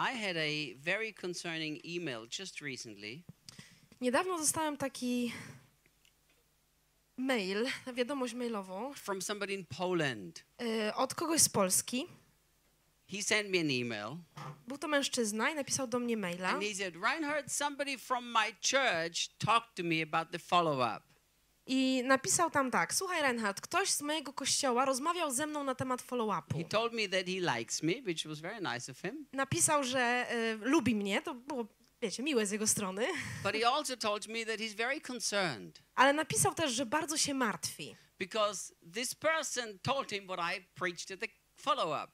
I had a very concerning email just recently Niedawno dostałem taki mail, wiadomość mailową from somebody in Poland. y, od kogoś z Polski. He sent me an email Był to mężczyzna i napisał do mnie maila. and he said, Reinhard, somebody from my church talked to me about the follow up. I napisał tam tak: Słuchaj, Reinhard, ktoś z mojego kościoła rozmawiał ze mną na temat follow-upu. He told me that he likes me, which was very nice of him. Napisał, że y, lubi mnie, to było, wiecie, miłe z jego strony, But he also told me that he's very concerned ale napisał też, że bardzo się martwi, because this person told him what I preached at the follow up.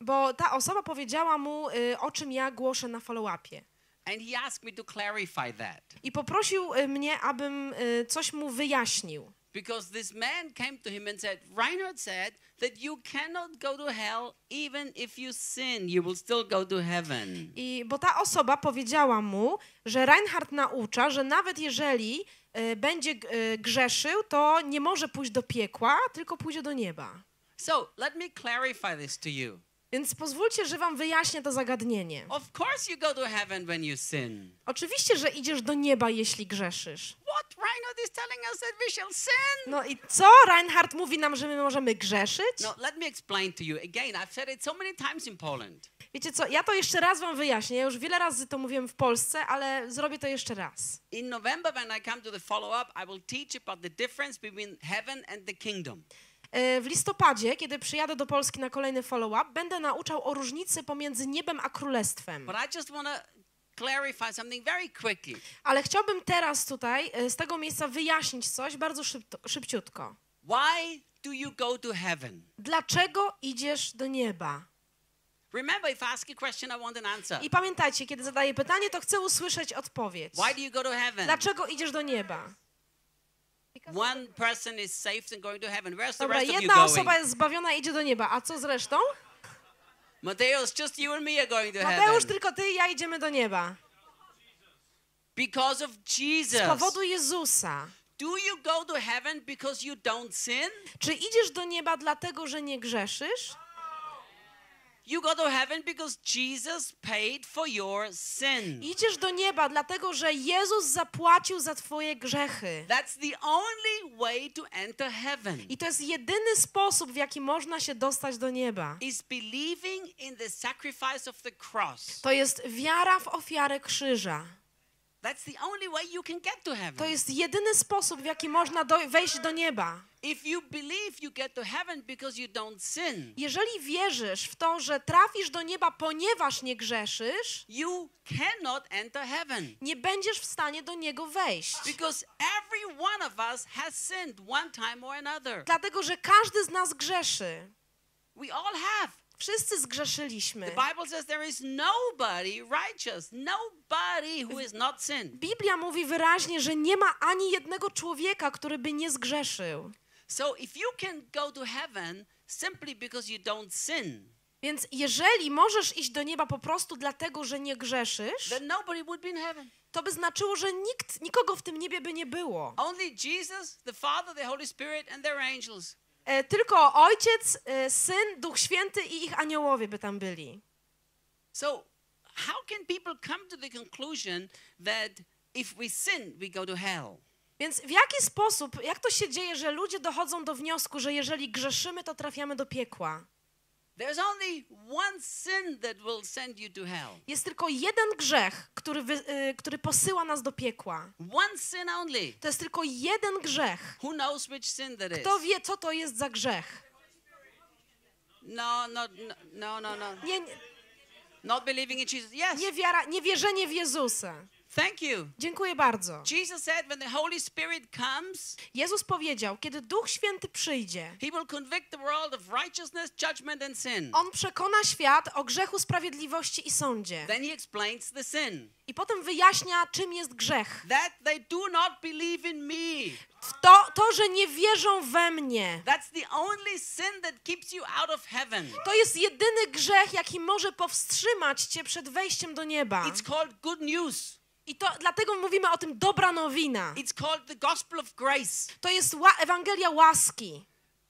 bo ta osoba powiedziała mu, y, o czym ja głoszę na follow-upie. And he asked me to clarify that I poprosił y, mnie, abym y, coś mu wyjaśnił. because this man came to him and said, Reinhard said that you cannot go to hell even if you sin, you will still go to heaven. I bo ta osoba powiedziała mu, że Reinhardt naucza, że nawet jeżeli y, będzie grzeszył, to nie może pójść do piekła, tylko pójdzie do nieba. So let me clarify this to you. Więc pozwólcie, że wam wyjaśnię to zagadnienie. Of course, you go to heaven when you sin. Oczywiście, że idziesz do nieba, jeśli grzeszysz. What? Reinhard is telling us that we shall sin. No i co? Reinhardt mówi nam, że my możemy grzeszyć? No, let me explain to you. Again, I've said it so many times in Poland. Wiecie co, ja to jeszcze raz wam wyjaśnię. Ja już wiele razy to mówiłem w Polsce, ale zrobię to jeszcze raz. In November, when I come to the follow up, I will teach about the difference between heaven and the kingdom. E, W listopadzie, kiedy przyjadę do Polski na kolejny follow-up, będę nauczał o różnicy pomiędzy niebem a królestwem. Ale chciałbym teraz tutaj e, z tego miejsca wyjaśnić coś bardzo szybciutko. Why do you go to heaven? Dlaczego idziesz do nieba? Remember, if I ask a question, I want an answer. I pamiętajcie, kiedy zadaję pytanie, to chcę usłyszeć odpowiedź. Why do you go to heaven? Dlaczego idziesz do nieba? One person is saved and going to heaven. Where's the Dobra, rest of you jedna going? osoba jest zbawiona i idzie do nieba, a co z resztą? Mateusz, just you and me are going to Mateusz, heaven. tylko ty i ja idziemy do nieba. Because of Jesus. Z powodu Jezusa. Do you go to heaven because you don't sin? Czy idziesz do nieba dlatego, że nie grzeszysz? You go to heaven because Jesus paid for your sin. Idziesz do nieba dlatego, że Jezus zapłacił za twoje grzechy. That's the only way to enter heaven. I to jest jedyny sposób, w jaki można się dostać do nieba. Is believing in the sacrifice of the cross. To jest wiara w ofiarę krzyża. That's the only way you can get to To heaven. jest jedyny sposób, w jaki można do, wejść do nieba. If you believe you get to heaven because you don't sin, Jeżeli wierzysz w to, że trafisz do nieba, ponieważ nie grzeszysz, you cannot enter heaven. nie będziesz w stanie do niego wejść. Because every one of us has sinned one time or another. Dlatego, że każdy z nas grzeszy. We all have. Wszyscy zgrzeszyliśmy. Biblia mówi wyraźnie, że nie ma ani jednego człowieka, który by nie zgrzeszył. So if you can go to heaven simply because you don't sin, Więc jeżeli możesz iść do nieba po prostu dlatego, że nie grzeszysz, then nobody would be in heaven. to by znaczyło, że nikt, nikogo w tym niebie by nie było. Only Jesus, the Father, the Holy Spirit, and their angels. E, tylko Ojciec, e, Syn, Duch Święty i ich aniołowie by tam byli. So how can people come to the conclusion that if we sin, we go to hell? Więc w jaki sposób, jak to się dzieje, że ludzie dochodzą do wniosku, że jeżeli grzeszymy, to trafiamy do piekła? Jest tylko jeden grzech, który, wy, y, który posyła nas do piekła. One sin only. To jest tylko jeden grzech. Who knows which sin that is? Kto wie, co to jest za grzech? No, no, no, no, no, no. Nie, nie, Not believing in Jesus. Yes. niewiara, niewierzenie w Jezusa. Thank you. Dziękuję bardzo. Jesus said when the Holy Spirit comes, Jezus powiedział, kiedy Duch Święty przyjdzie, he will convict the world of righteousness, judgment, and sin. On przekona świat o grzechu, sprawiedliwości i sądzie. Then he explains the sin. I potem wyjaśnia, czym jest grzech. That they do not believe in me. To, to, że nie wierzą we mnie. That's the only sin that keeps you out of heaven. To jest jedyny grzech, jaki może powstrzymać cię przed wejściem do nieba. It's called good news. I to dlatego mówimy o tym dobra nowina. It's called the gospel of grace. To jest ła- Ewangelia łaski.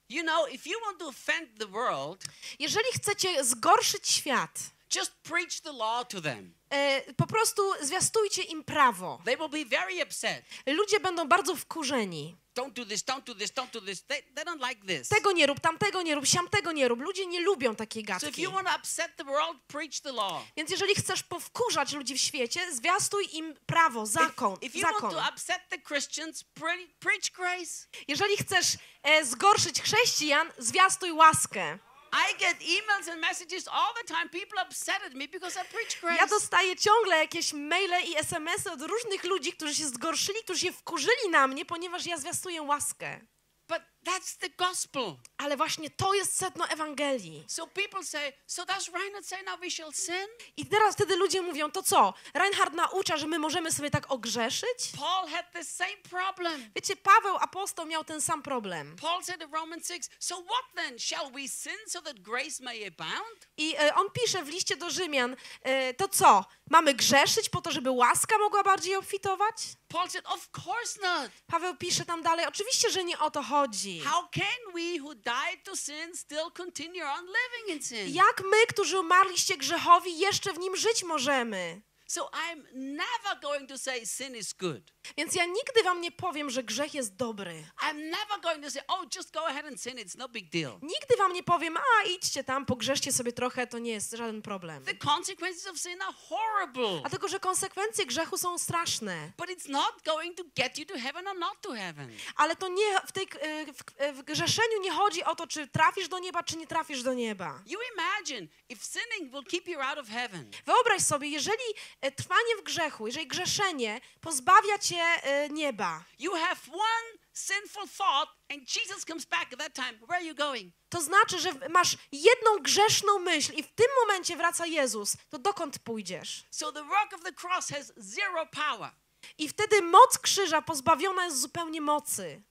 You know, if you want to offend the world, Jeżeli chcecie zgorszyć świat, Just preach the law to them. E, po prostu zwiastujcie im prawo. They will be very upset. Ludzie będą bardzo wkurzeni. Don't do this, don't do this, don't do this. They, they don't like this. Tego nie rób, tamtego nie rób, siamtego nie rób. Ludzie nie lubią takiej So if gadki. you want to upset the world, preach the law. Więc jeżeli chcesz powkurzać ludzi w świecie, zwiastuj im prawo, zakon, If, if you want zakon. to upset the Christians, pre- preach grace. Jeżeli chcesz e, zgorszyć chrześcijan, zwiastuj łaskę. I get emails and messages all the time. People upset at me because I preach grace. Ja dostaję ciągle jakieś maile i SMS-y od różnych ludzi, którzy się zgorszyli, którzy się wkurzyli na mnie, ponieważ ja zwiastuję łaskę. But that's the gospel. Ale właśnie to jest sedno Ewangelii. So people say, so does Reinhard say now we shall sin? I teraz wtedy ludzie mówią, to co? Reinhard naucza, że my możemy sobie tak ogrzeszyć? Paul had the same problem. Wiecie, Paweł apostoł miał ten sam problem. Paul said in Romans 6, so what then? Shall we sin so that grace may abound? I e, on pisze w liście do Rzymian, e, to co? Mamy grzeszyć po to, żeby łaska mogła bardziej obfitować? Paul said, of course not. Paweł pisze tam dalej, oczywiście, że nie o to chodzi. How can we who died to sin still continue on living in sin? Jak my, którzy umarliście grzechowi, jeszcze w nim żyć możemy? So I'm never going to say sin is good. Więc ja nigdy wam nie powiem, że grzech jest dobry. I'm never going to say, oh, just go ahead and sin. It's no big deal. Nigdy wam nie powiem, a idźcie tam, pogrzeszcie sobie trochę, to nie jest żaden problem. The consequences of sin are horrible. Dlatego, że konsekwencje grzechu są straszne. But it's not going to get you to heaven or not to heaven. Ale to nie, w, tej, e, w, w grzeszeniu nie chodzi o to, czy trafisz do nieba, czy nie trafisz do nieba. You imagine if sinning will keep you out of heaven. Wyobraź sobie, jeżeli e, trwanie w grzechu, jeżeli grzeszenie pozbawia cię e, nieba, You have one sinful thought and Jesus comes back at that time. Where are you going? to znaczy, że masz jedną grzeszną myśl i w tym momencie wraca Jezus, to dokąd pójdziesz? So the work of the cross has zero power. I wtedy moc krzyża pozbawiona jest zupełnie mocy.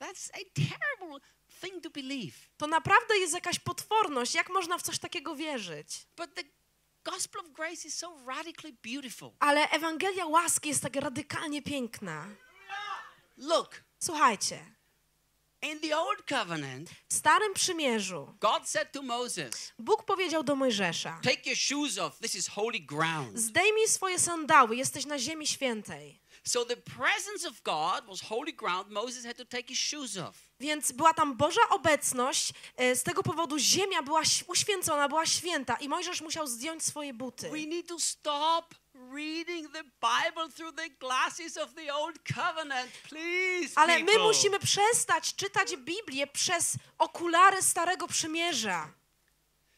That's a terrible thing to believe. To naprawdę jest jakaś potworność. Jak można w coś takiego wierzyć? But the gospel of grace is so radically beautiful. Ale Ewangelia łaski jest tak radykalnie piękna. Look, Słuchajcie, in the old covenant, w Starym Przymierzu God said to Moses, Bóg powiedział do Mojżesza: Take your shoes off. This is holy ground. Zdejmij swoje sandały, jesteś na ziemi świętej. So the presence of God was holy ground. Moses had to take his shoes off. Więc była tam Boża obecność, e, z tego powodu ziemia była uświęcona, była święta i Mojżesz musiał zdjąć swoje buty. We need to stop reading the Bible through the glasses of the old covenant, please. Ale my musimy przestać czytać Biblię przez okulary Starego Przymierza.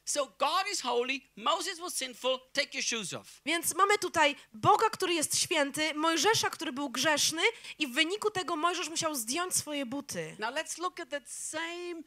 So God is holy. Moses was sinful. Take your shoes off. Więc mamy tutaj Boga, który jest święty, Mojżesza, który był grzeszny i w wyniku tego Mojżesz musiał zdjąć swoje buty. Now let's look at that same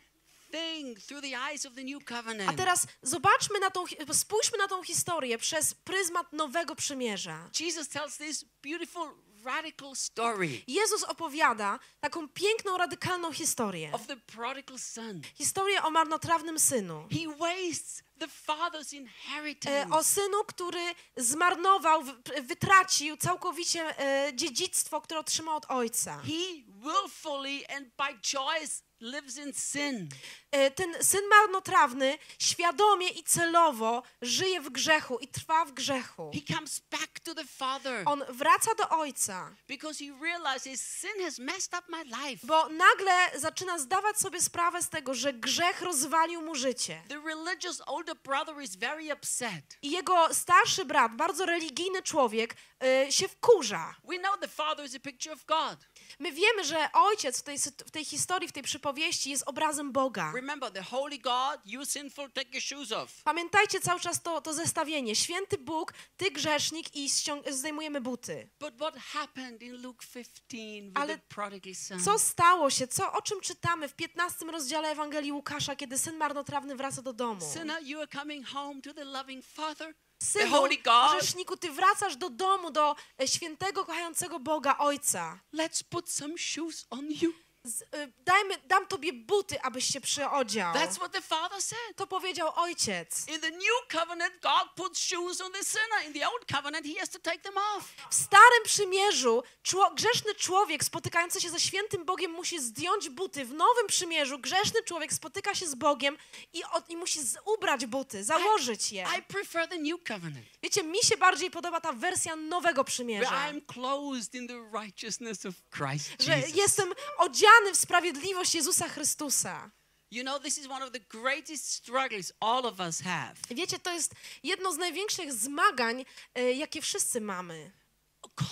thing through the eyes of the new A teraz zobaczmy na tą, spójrzmy na tą historię przez pryzmat Nowego Przymierza. Jesus tells this beautiful, radical story Jezus opowiada taką piękną, radykalną historię. of the prodigal son. Historię o marnotrawnym synu. He wastes the father's E, inheritance. O synu, który zmarnował, wytracił całkowicie e, dziedzictwo, które otrzymał od ojca. He willfully and by choice lives in sin. E, Ten syn marnotrawny świadomie i celowo żyje w grzechu i trwa w grzechu. He comes back to the father On wraca do ojca, because he realizes sin has messed up my life. bo nagle zaczyna zdawać sobie sprawę z tego, że grzech rozwalił mu życie. The religious older brother is very upset. I jego starszy brat, bardzo religijny człowiek, e, się wkurza. We know the father is a picture of God. My wiemy, że ojciec w tej, w tej historii, w tej przypowieści jest obrazem Boga. Remember, the holy God, you sinful, take your shoes off. Pamiętajcie cały czas to, to zestawienie. Święty Bóg, ty grzesznik i zdejmujemy buty. But what happened in Luke 15 with Ale the prodigal son? Co stało się? Co, o czym czytamy w 15 rozdziale Ewangelii Łukasza, kiedy syn marnotrawny wraca do domu? Sinner, you are coming home to the loving father, the Synu, grzeszniku, ty wracasz do domu, do e, świętego, kochającego Boga, Ojca. Let's put some shoes on you. Z, y, dajmy, dam tobie buty, abyś się przyodział. That's what the Father said. To powiedział ojciec. In the new covenant, God puts shoes on the sinner. In the old covenant, he has to take them off. W starym przymierzu czło, grzeszny człowiek spotykający się ze świętym Bogiem musi zdjąć buty. W nowym przymierzu grzeszny człowiek spotyka się z Bogiem i, od, i musi z, ubrać buty, założyć je. I prefer the new covenant, Wiecie, mi się bardziej podoba ta wersja nowego where przymierza. I'm clothed in the righteousness of Christ Że Jesus. jestem odziany w sprawiedliwość Jezusa Chrystusa. You know, this is one of the greatest struggles all of us have. Wiecie, to jest jedno z największych zmagań, e, jakie wszyscy mamy.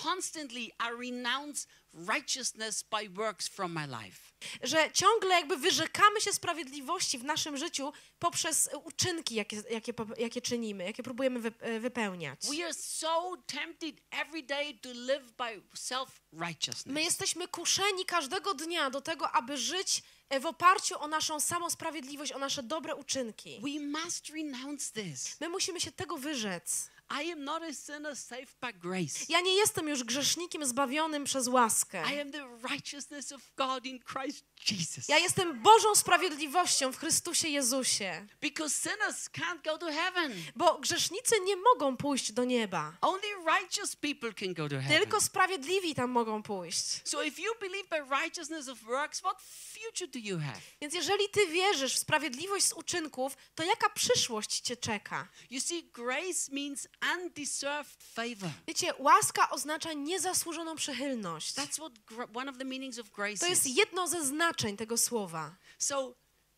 Constantly, I renounce righteousness by works from my life. Że ciągle jakby wyrzekamy się sprawiedliwości w naszym życiu poprzez uczynki, jakie, jakie, jakie czynimy, jakie próbujemy wy, e, wypełniać. We are so tempted every day to live by self righteousness. My jesteśmy kuszeni każdego dnia do tego, aby żyć e, w oparciu o naszą samą sprawiedliwość, o nasze dobre uczynki. We must renounce this. My musimy się tego wyrzec. I am not a sinner saved by grace. Ja nie jestem już grzesznikiem zbawionym przez łaskę. I am the righteousness of God in Christ Jesus. Ja jestem Bożą sprawiedliwością w Chrystusie Jezusie. Because sinners can't go to heaven. Bo grzesznicy nie mogą pójść do nieba. Only righteous people can go to heaven. Tylko sprawiedliwi tam mogą pójść. So if you believe by righteousness of works, what future do you have? Więc jeżeli ty wierzysz w sprawiedliwość z uczynków, to jaka przyszłość cię czeka? You see, grace means undeserved favor. Wiecie, łaska oznacza niezasłużoną przychylność. That's what one of the meanings of grace To jest jedno ze znaczeń tego słowa. So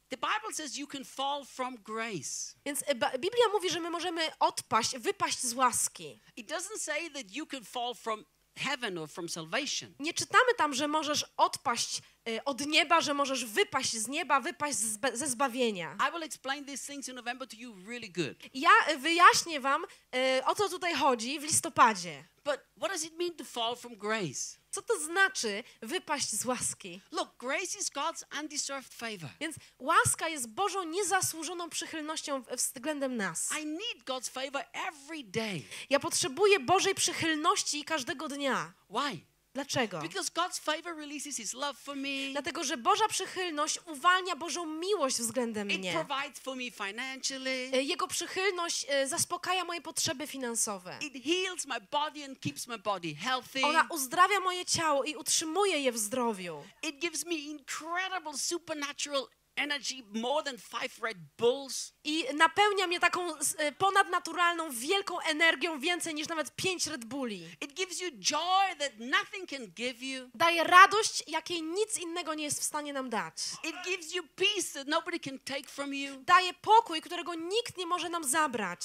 the Bible says you can fall from grace. Więc e, Biblia mówi, że my możemy odpaść, wypaść z łaski. It doesn't say that you can fall from heaven or from salvation. Nie czytamy tam, że możesz odpaść od nieba, że możesz wypaść z nieba, wypaść ze zbawienia. I will explain these things in November to you really Ja e, wyjaśnię wam, e, o co tutaj chodzi w listopadzie. But what does it mean to fall from grace? Co to znaczy wypaść z łaski? Look, grace is God's undeserved favor. Więc łaska jest Bożą niezasłużoną przychylnością względem nas. I need God's favor every day. Ja potrzebuję Bożej przychylności każdego dnia. Why? Dlaczego? Because God's favor releases His love for me. Dlatego, że Boża przychylność uwalnia Bożą miłość względem It mnie. provides for me financially. E, Jego przychylność e, zaspokaja moje potrzeby finansowe. It heals my body and keeps my body healthy. Ona uzdrawia moje ciało i utrzymuje je w zdrowiu. It gives me incredible supernatural energy, more than five Red Bulls. I napełnia mnie taką e, ponadnaturalną, wielką energią, więcej niż nawet pięć Red Bulli. It gives you joy that nothing can give you. Daje radość, jakiej nic innego nie jest w stanie nam dać. It gives you peace that nobody can take from you. Daje pokój, którego nikt nie może nam zabrać.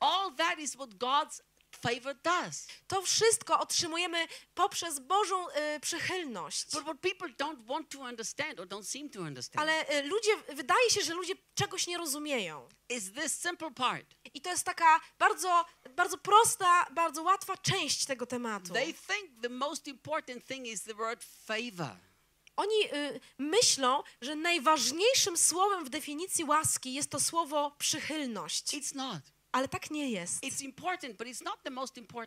All that is what God's To wszystko otrzymujemy poprzez Bożą e, przychylność. But what people don't want to understand or don't seem to understand Ale e, ludzie, wydaje się, że ludzie czegoś nie rozumieją. is this simple part. I to jest taka bardzo, bardzo prosta, bardzo łatwa część tego tematu. They think the most important thing is the word favor. Oni y, myślą, że najważniejszym słowem w definicji łaski jest to słowo przychylność. It's not. Ale tak nie jest.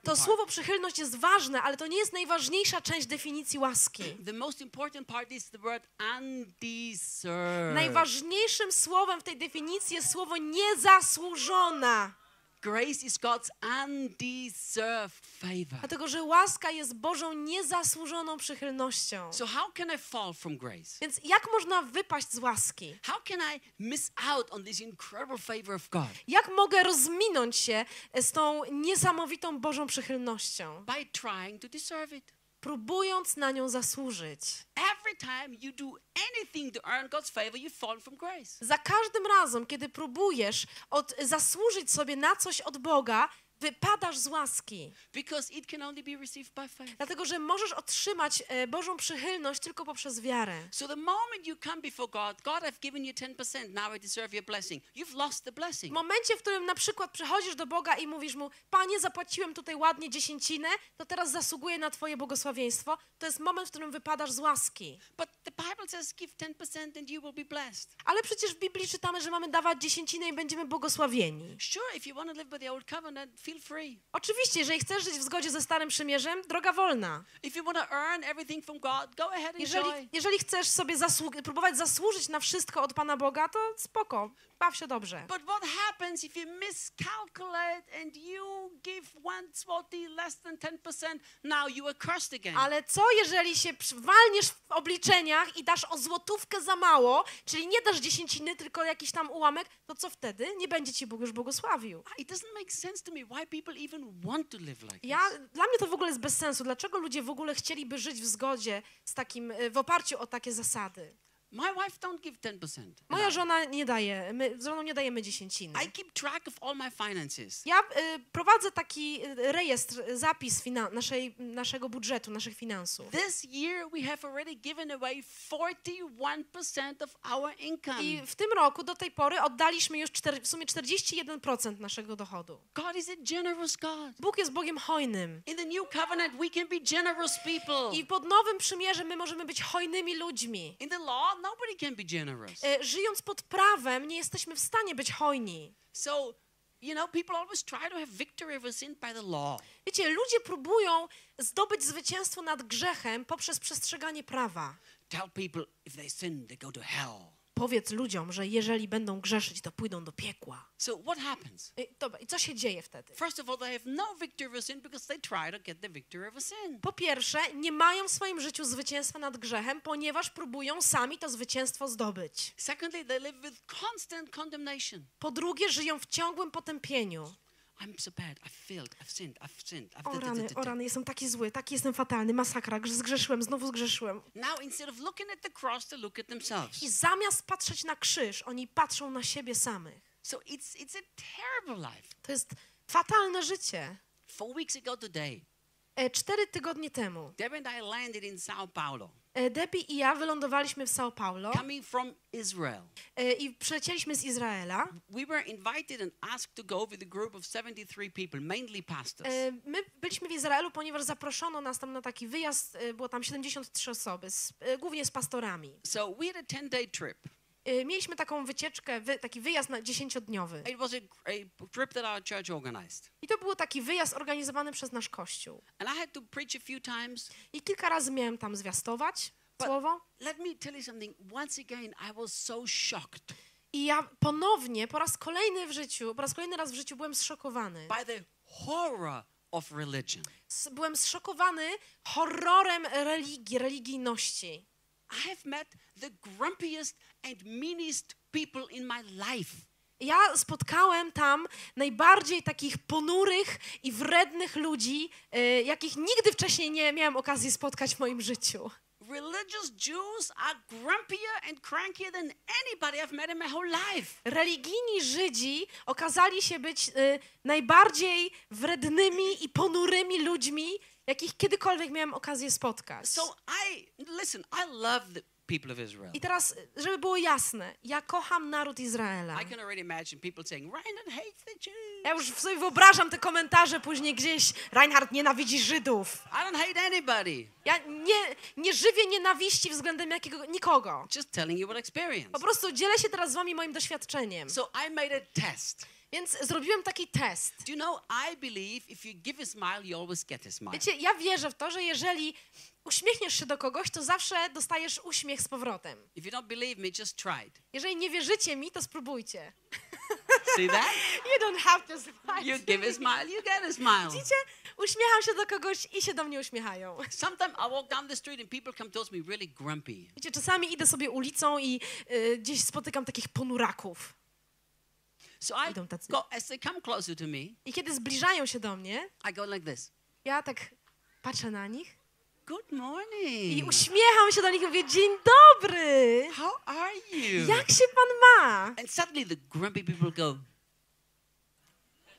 To słowo przychylność jest ważne, ale to nie jest najważniejsza część definicji łaski. Najważniejszym słowem w tej definicji jest słowo niezasłużona. Grace is God's undeserved favor. Dlatego, że łaska jest Bożą niezasłużoną przychylnością. So how can I fall from grace? Więc jak można wypaść z łaski? How can I miss out on this incredible favor of God? Jak mogę rozminąć się z tą niesamowitą Bożą przychylnością? By trying to deserve it. Próbując na nią zasłużyć. Za każdym razem, kiedy próbujesz od, zasłużyć sobie na coś od Boga, wypadasz z łaski. Because it can only be received by faith. Dlatego, że możesz otrzymać e, Bożą przychylność tylko poprzez wiarę. So the moment you come before God, God, I've given you 10%, now I deserve your blessing. You've lost the W blessing. momencie, w którym na przykład przychodzisz do Boga i mówisz mu, Panie, zapłaciłem tutaj ładnie dziesięcinę, to teraz zasługuję na Twoje błogosławieństwo, to jest moment, w którym wypadasz z łaski. But the Bible says give 10% and you will be blessed. Ale przecież w Biblii czytamy, że mamy dawać dziesięcinę i będziemy błogosławieni. Sure, if you want to live by the old covenant, feel free. Oczywiście, jeżeli chcesz żyć w zgodzie ze Starym Przymierzem, droga wolna. If you want to earn everything from God, go ahead and enjoy. Jeżeli, chcesz sobie zasłu- próbować zasłużyć na wszystko od Pana Boga, to spoko, baw się dobrze. But what happens if you miscalculate and you give one zloty less than 10%? Now you are cursed again. Ale co jeżeli się walniesz w obliczeniach i dasz o złotówkę za mało, czyli nie dasz dziesięciny, tylko jakiś tam ułamek, to co wtedy? Nie będzie ci Bóg już błogosławił. It doesn't make sense to me why people even want to live like Ja, dla mnie to w ogóle jest bez sensu. Dlaczego ludzie w ogóle chcieliby żyć w zgodzie z takim, y, w oparciu o takie zasady? My wife don't give 10%. Moja żona nie daje, my z żoną nie dajemy dziesięciny. I keep track of all my finances. Ja y, prowadzę taki y, rejestr, zapis fina- naszej, naszego budżetu, naszych finansów. This year we have already given away 41% of our income. I w tym roku do tej pory oddaliśmy już cztery, w sumie 41% naszego dochodu. God is a generous God. Bóg jest Bogiem hojnym. In the new covenant, we can be generous people. I pod nowym przymierzem my możemy być hojnymi ludźmi. In the law, nobody can be generous. Y, Żyjąc pod prawem, nie jesteśmy w stanie być hojni. So, you know, people always try to have victory over sin by the law. Wiecie, ludzie próbują zdobyć zwycięstwo nad grzechem poprzez przestrzeganie prawa. Tell people if they sin, they go to hell. Powiedz ludziom, że jeżeli będą grzeszyć, to pójdą do piekła. So, what happens? I, dobra, i co się dzieje wtedy? First of all, they have no victory over sin because they try to get the victory over sin. Po pierwsze, nie mają w swoim życiu zwycięstwa nad grzechem, ponieważ próbują sami to zwycięstwo zdobyć. Secondly, they live with constant condemnation. Po drugie, żyją w ciągłym potępieniu. I'm so bad. I've failed. I've sinned. I've sinned. I've O rany, o rany, jestem taki zły, taki jestem fatalny, masakra, grz- zgrzeszyłem, znowu zgrzeszyłem. Now, instead of looking at the cross, they look at themselves. I zamiast patrzeć na krzyż, oni patrzą na siebie samych. So it's it's a terrible life. To jest fatalne życie. Four weeks ago today, cztery tygodnie temu Debbie and I landed in Sao Paulo, e, Debbie i ja wylądowaliśmy w São Paulo coming from Israel. e, i przylecieliśmy z Izraela. We were invited and asked to go with a group of 73 people, mainly pastors. E, My byliśmy w Izraelu, ponieważ zaproszono nas tam na taki wyjazd, e, było tam 73 osoby, z, e, głównie z pastorami. So we had a 10-day trip. E, Mieliśmy taką wycieczkę, wy, taki wyjazd na 10-dniowy. It was a, a trip that our church organized. I to był taki wyjazd organizowany przez nasz kościół. And I had to preach a few times. I kilka razy miałem tam zwiastować But- słowo. Let me tell you something. Once again, I was so shocked I ja ponownie, po raz kolejny w życiu, po raz kolejny raz w życiu byłem zszokowany. by the horror of religion. Byłem zszokowany horrorem religii, religijności. Met the grumpiest and meanest people in my life. Ja spotkałem tam najbardziej takich ponurych i wrednych ludzi, e, jakich nigdy wcześniej nie miałem okazji spotkać w moim życiu. Religious Jews are grumpier and crankier than anybody I've met in my whole life. Religijni Żydzi okazali się być e, najbardziej wrednymi i ponurymi ludźmi, jakich kiedykolwiek miałem okazję spotkać. So I listen. I love the people of Israel. I teraz, żeby było jasne, ja kocham naród Izraela. I can already imagine people saying, "Reinhard hates the Jews." Ja już sobie wyobrażam te komentarze później gdzieś. Reinhard nienawidzi Żydów. I don't hate anybody. Ja nie, nie żywię nienawiści względem jakiego, nikogo. Just telling you what experience. Po prostu dzielę się teraz z wami moim doświadczeniem. So I made a test. Więc zrobiłem taki test. Do you know? I believe if you give a smile, you always get a smile. Wiecie, ja wierzę w to, że jeżeli uśmiechniesz się do kogoś, to zawsze dostajesz uśmiech z powrotem. If you don't believe me, just try it. Jeżeli nie wierzycie mi, to spróbujcie. See that? You don't have to smile. You give a smile, you get a smile. Widzicie? Uśmiecham się do kogoś i się do mnie uśmiechają. Sometimes I walk down the street and people come towards me really grumpy. Wiecie, czasami idę sobie ulicą i y, gdzieś spotykam takich ponuraków. So I Idą tacy. go as they come closer to me. I kiedy zbliżają się do mnie, I go like this. ja tak patrzę na nich Good i morning. uśmiecham się do nich i mówię, dzień dobry! How are you? Jak się pan ma? And suddenly the grumpy people go,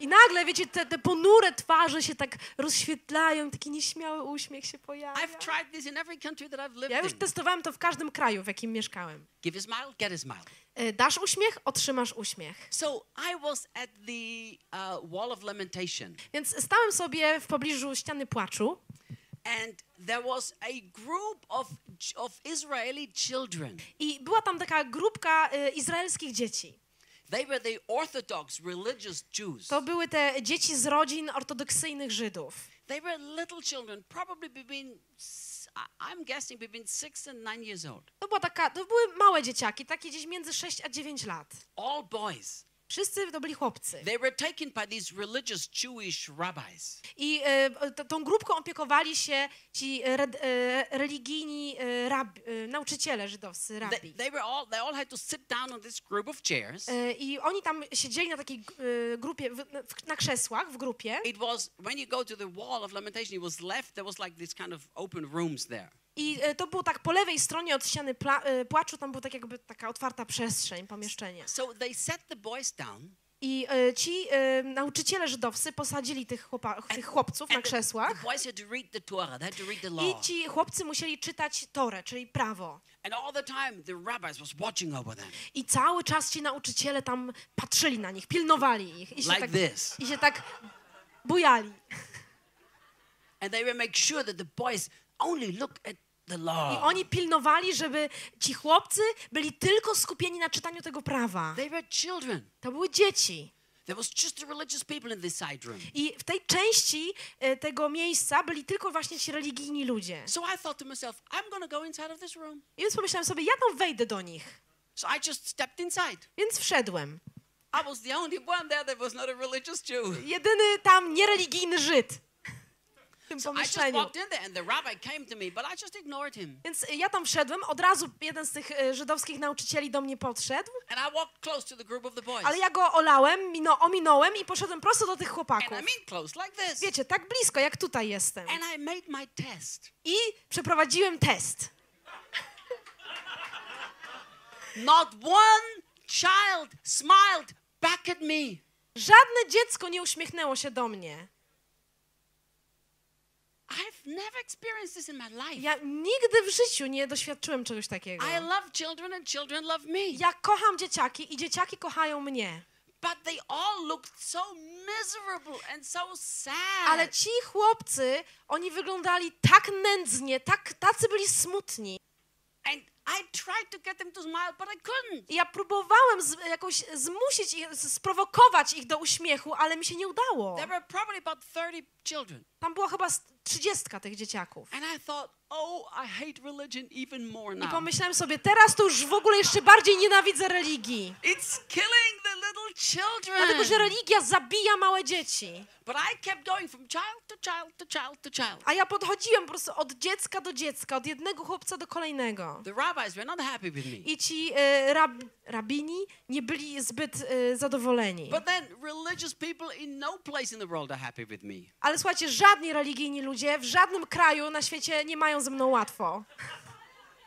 I nagle, wiecie, te, te ponure twarze się tak rozświetlają, taki nieśmiały uśmiech się pojawia. I've tried this in every country that I've lived Ja już in. testowałem to w każdym kraju, w jakim mieszkałem. Give a smile, get a smile. E, Dasz uśmiech, otrzymasz uśmiech. So I was at the uh, wall of lamentation, Więc stałem sobie w pobliżu ściany płaczu and there was a group of of Israeli children, i była tam taka grupka e, izraelskich dzieci. They were the Orthodox religious Jews. To były te dzieci z rodzin ortodoksyjnych Żydów. They were little children, probably between, I'm guessing, between six and nine years old. To, była taka, to były małe dzieciaki, takie gdzieś między 6 a 9 lat. All boys. Wszyscy to byli chłopcy. They were taken by these religious Jewish rabbis. I e, t- tą grupką opiekowali się ci e, re, e, religijni e, rab, e, nauczyciele żydowscy, rabbi. they were all, they all had to sit down on this group of chairs. E, I oni tam siedzieli na takiej e, grupie, w, na krzesłach w grupie. It was, when you go to the wall of lamentation, it was left, there was like this kind of open rooms there. I e, to było tak po lewej stronie od ściany e, płaczu, tam była tak jakby taka otwarta przestrzeń, pomieszczenie. So they set the boys down. I e, ci e, nauczyciele żydowscy posadzili tych, chłopa, tych chłopców na krzesłach. I ci chłopcy musieli czytać Torę, czyli prawo. And all the time, the rabbis was watching over them. I cały czas ci nauczyciele tam patrzyli na nich, pilnowali ich. I się, Like tak, i się tak bujali. And they would make sure that the boys only look at the I law. oni pilnowali, żeby ci chłopcy byli tylko skupieni na czytaniu tego prawa. They were children. To były dzieci. There was just the religious people in this side room. I w tej części e, tego miejsca byli tylko właśnie ci religijni ludzie. So I thought to myself, I'm go inside of this room. I więc pomyślałem sobie, ja tam wejdę do nich. So I just stepped inside. Więc wszedłem. I was the only one there that was not a religious Jew. Jedyny tam niereligijny Żyd tym pomieszczeniu. Więc ja tam wszedłem, od razu jeden z tych e, żydowskich nauczycieli do mnie podszedł, ale ja go olałem, mino, ominąłem i poszedłem prosto do tych chłopaków. Wiecie, tak blisko, jak tutaj jestem. I przeprowadziłem test. Not one child smiled back at me. Żadne dziecko nie uśmiechnęło się do mnie. I've never experienced this in my life. Ja nigdy w życiu nie doświadczyłem czegoś takiego. I love children and children love me. Ja kocham dzieciaki i dzieciaki kochają mnie. But they all looked so miserable and so sad. Ale ci chłopcy, oni wyglądali tak nędznie, tak, tacy byli smutni. And I tried to get them to smile, but I couldn't. Ja próbowałem z, jakoś zmusić ich, sprowokować ich do uśmiechu, ale mi się nie udało. There were probably about 30 children. Tam była chyba trzydziestka tych dzieciaków. Thought, oh, I I pomyślałem sobie, teraz to już w ogóle jeszcze bardziej nienawidzę religii. It's killing the little children. Dlatego, że religia zabija małe dzieci. But I kept going from child to child to child to child. A ja podchodziłem po prostu od dziecka do dziecka, od jednego chłopca do kolejnego. The rabbis were not happy with me. I ci e, rab, rabini nie byli zbyt e, zadowoleni. But then religious people in no place in the world are happy with me. Ale słuchajcie, żadni religijni ludzie w żadnym kraju na świecie nie mają ze mną łatwo.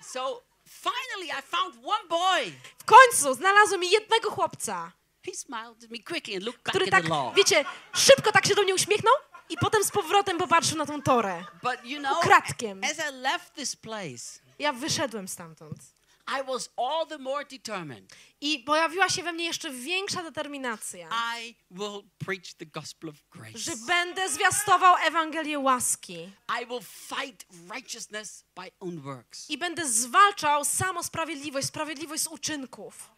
So finally I found one boy. W końcu znalazłem jednego chłopca, He smiled at me quickly and looked back który tak, wiecie, szybko tak się do mnie uśmiechnął i potem z powrotem popatrzył na tą torę. But you know, Ukradkiem. as I left this place, Ja wyszedłem stamtąd. I was all the more determined. I pojawiła się we mnie jeszcze większa determinacja, I will preach the gospel of grace. że będę zwiastował Ewangelię łaski I will fight righteousness by own works. i będę zwalczał samo sprawiedliwość, sprawiedliwość z uczynków.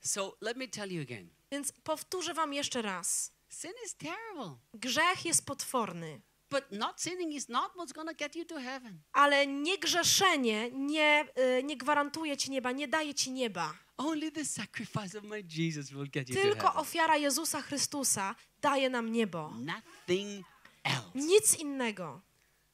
So let me tell you again. Więc powtórzę wam jeszcze raz. Sin is terrible. Grzech jest potworny, But not sinning is not what's going to get you to heaven. ale niegrzeszenie nie, y, nie gwarantuje ci nieba, nie daje ci nieba. Only the sacrifice of my Jesus will get you to Tylko heaven. ofiara Jezusa Chrystusa daje nam niebo. Nothing else. Nic innego.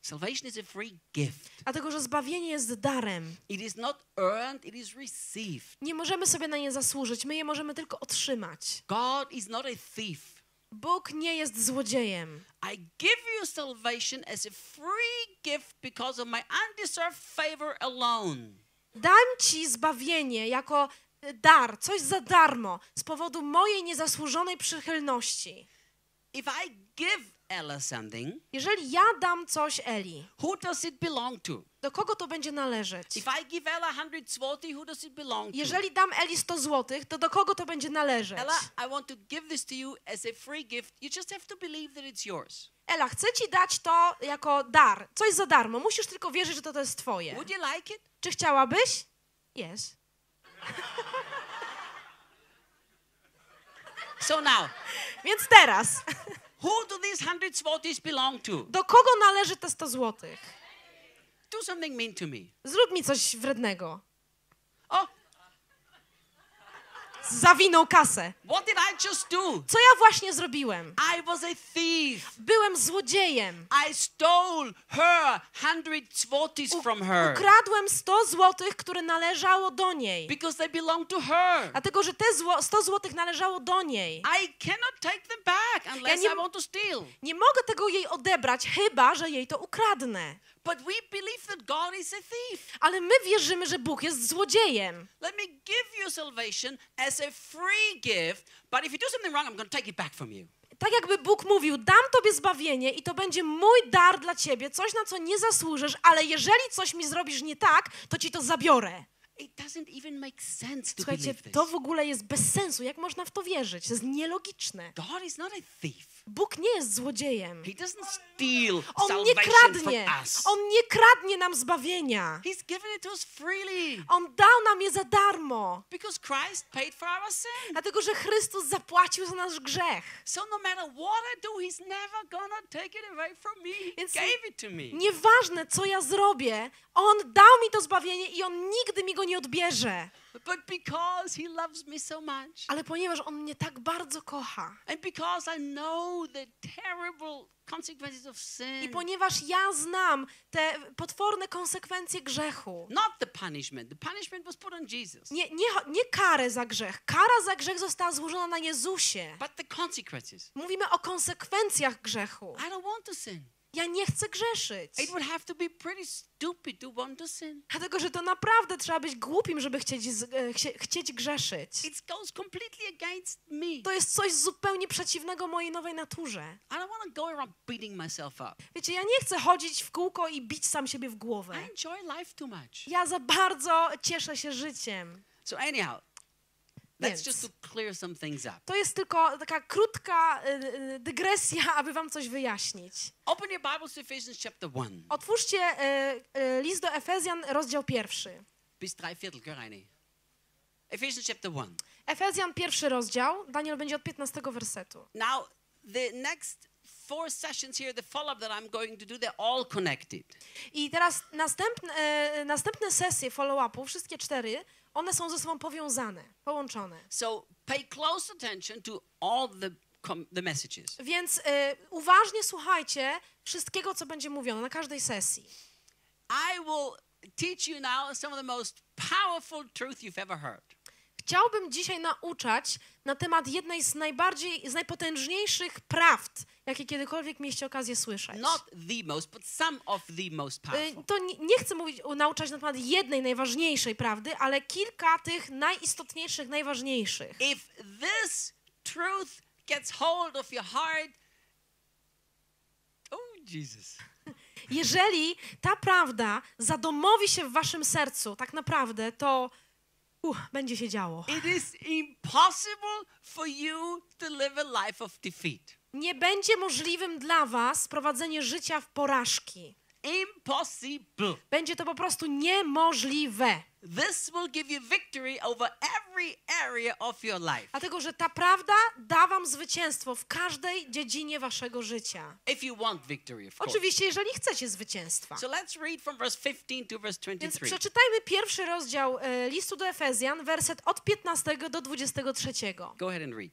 Salvation is a free gift. Dlatego, że zbawienie jest darem. It is not earned, it is received. Nie możemy sobie na nie zasłużyć, my je możemy tylko otrzymać. God is not a thief. Bóg nie jest złodziejem. I give you salvation as a free gift because of my undeserved favor alone. Dam ci zbawienie jako y, dar, coś za darmo, z powodu mojej niezasłużonej przychylności. If I give Ella something, Jeżeli ja dam coś Eli, who does it belong to? do kogo to będzie należeć? If I give Ella 100 zloty, who does it belong to? Jeżeli dam Eli 100 złotych, to do kogo to będzie należeć? Ella, I want to give this to you as a free gift. You just have to believe that it's yours. Ela, chcę ci dać to jako dar, coś za darmo. Musisz tylko wierzyć, że to, to jest twoje. Would you like it? Czy chciałabyś? Yes. So now, Więc teraz, who do these belong to? do kogo należy te 100 złotych? Do something mean to me. Zrób mi coś wrednego. Oh, Zawinął kasę. Co ja właśnie zrobiłem? I was a thief. Byłem złodziejem. Ukradłem 100 złotych, które należało do niej. because they belong to her. Dlatego, że te zło 100 złotych należało do niej. Unless nie-. Nie mogę tego jej odebrać, chyba że jej to ukradnę. But we believe that God is a thief. Ale my wierzymy, że Bóg jest złodziejem. Let me give you salvation as a free gift, but if you do something wrong, I'm going to take it back from you. Tak jakby Bóg mówił, dam tobie zbawienie i to będzie mój dar dla ciebie, coś na co nie zasłużysz, ale jeżeli coś mi zrobisz nie tak, to ci to zabiorę. It doesn't even make sense to Słuchajcie, believe this. to w ogóle jest bez sensu. Jak można w to wierzyć? To jest nielogiczne. God is not a thief. Bóg nie jest złodziejem. He doesn't steal On nie kradnie. On nie kradnie nam zbawienia. He's given it to us freely On dał nam je za darmo. because Christ paid for our sin. Dlatego, że Chrystus zapłacił za nasz grzech. So no matter what I do, He's never gonna take it away from me. He Więc gave it to me. Nieważne, co ja zrobię, On dał mi to zbawienie i On nigdy mi go nie odbierze. But because He loves me so much, Ale ponieważ On mnie tak bardzo kocha and because I know the terrible consequences of i sin, ponieważ ja znam te potworne konsekwencje grzechu, not the punishment. The punishment was put on Jesus, nie, nie, nie karę za grzech. Kara za grzech została złożona na Jezusie. but the consequences. Mówimy o konsekwencjach grzechu. I don't want to sin. Ja nie chcę grzeszyć. It would have to be pretty stupid to want to sin. Dlatego, że to naprawdę trzeba być głupim, żeby chcieć, e, chcie, chcieć grzeszyć. It goes completely against me. To jest coś zupełnie przeciwnego mojej nowej naturze. I don't want to go around beating myself up. Wiecie, ja nie chcę chodzić w kółko i bić sam siebie w głowę. I enjoy life too much. Ja za bardzo cieszę się życiem. So anyhow, that's just to clear some things up. To jest tylko taka krótka y, y, dygresja, aby wam coś wyjaśnić. Open your Bibles to Ephesians chapter 1. Otwórzcie y, list do Efezjan, rozdział pierwszy. Bis drei Viertel, gell, Reini? Ephesians chapter 1. Efezjan, pierwszy rozdział. Daniel będzie od 15 wersetu. Now, the next four sessions here, the follow-up that I'm going to do, they're all connected. I teraz następne, e, następne sesje follow-upu, wszystkie cztery, one są ze sobą powiązane, połączone. So pay close attention to all the, the messages. Więc e, uważnie słuchajcie wszystkiego, co będzie mówione na każdej sesji. I will teach you now some of the most powerful truth you've ever heard. Chciałbym dzisiaj nauczać na temat jednej z najbardziej, z najpotężniejszych prawd, jakie kiedykolwiek mieliście okazję słyszeć. Not the most, but some of the most Y, powerful. To nie, nie chcę mówić, nauczać na temat jednej najważniejszej prawdy, ale kilka tych najistotniejszych, najważniejszych. If this truth gets hold of your heart, oh Jesus. Jeżeli ta prawda zadomowi się w waszym sercu, tak naprawdę, to uh, będzie się działo. It is impossible for you to live a life of defeat. Nie będzie możliwym dla was prowadzenie życia w porażki. Impossible. Będzie to po prostu niemożliwe. This will give you victory over every area of your life. Dlatego, że ta prawda da wam zwycięstwo w każdej dziedzinie waszego życia. If you want victory, of course. Oczywiście, jeżeli chcecie zwycięstwa. So let's read from verse 15 to verse Więc 23. przeczytajmy pierwszy rozdział e, listu do Efezjan, werset od 15 do 23. Go ahead and read.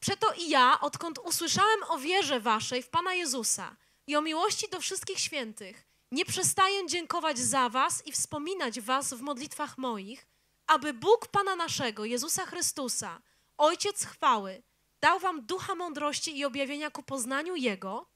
Przeto i ja, odkąd usłyszałem o wierze waszej w Pana Jezusa i o miłości do wszystkich świętych, nie przestaję dziękować za was i wspominać was w modlitwach moich, aby Bóg Pana naszego, Jezusa Chrystusa, Ojciec chwały, dał wam ducha mądrości i objawienia ku poznaniu Jego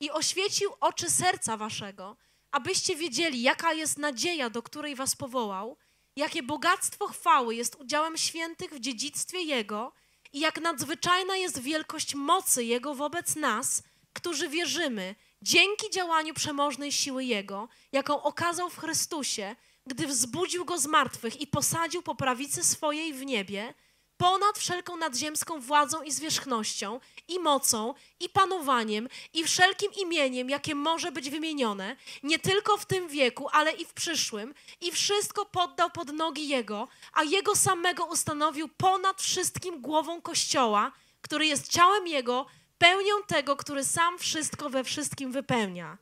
i oświecił oczy serca waszego, abyście wiedzieli, jaka jest nadzieja, do której was powołał, jakie bogactwo chwały jest udziałem świętych w dziedzictwie Jego i jak nadzwyczajna jest wielkość mocy Jego wobec nas, którzy wierzymy, dzięki działaniu przemożnej siły Jego, jaką okazał w Chrystusie, gdy wzbudził Go z martwych i posadził po prawicy swojej w niebie, ponad wszelką nadziemską władzą i zwierzchnością, i mocą, i panowaniem, i wszelkim imieniem, jakie może być wymienione, nie tylko w tym wieku, ale i w przyszłym, i wszystko poddał pod nogi Jego, a Jego samego ustanowił ponad wszystkim głową Kościoła, który jest ciałem Jego, pełnią tego, który sam wszystko we wszystkim wypełnia.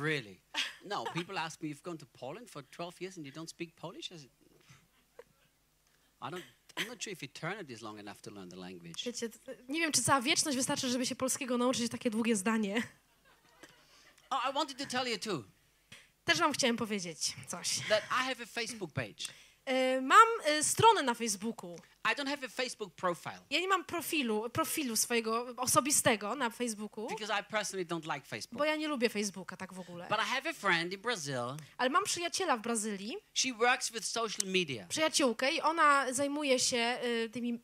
Really? No, people ask me, you've gone to Poland for 12 years and you don't speak Polish? I said, I don't, I'm not sure if eternity is long enough to learn the language. Wiecie, nie wiem, czy cała wieczność wystarczy, żeby się polskiego nauczyć takie długie zdanie. Oh, I wanted to tell you too Też wam chciałem powiedzieć coś. that I have a Facebook page. E, Mam e, stronę na Facebooku. I don't have a Facebook profile Ja nie mam profilu, profilu swojego osobistego na Facebooku, because I personally don't like bo Facebook. ja nie lubię Facebooka tak w ogóle. But I have a friend in Brazil. Ale mam przyjaciela w Brazylii, She works with social media. przyjaciółkę i ona zajmuje się y, tymi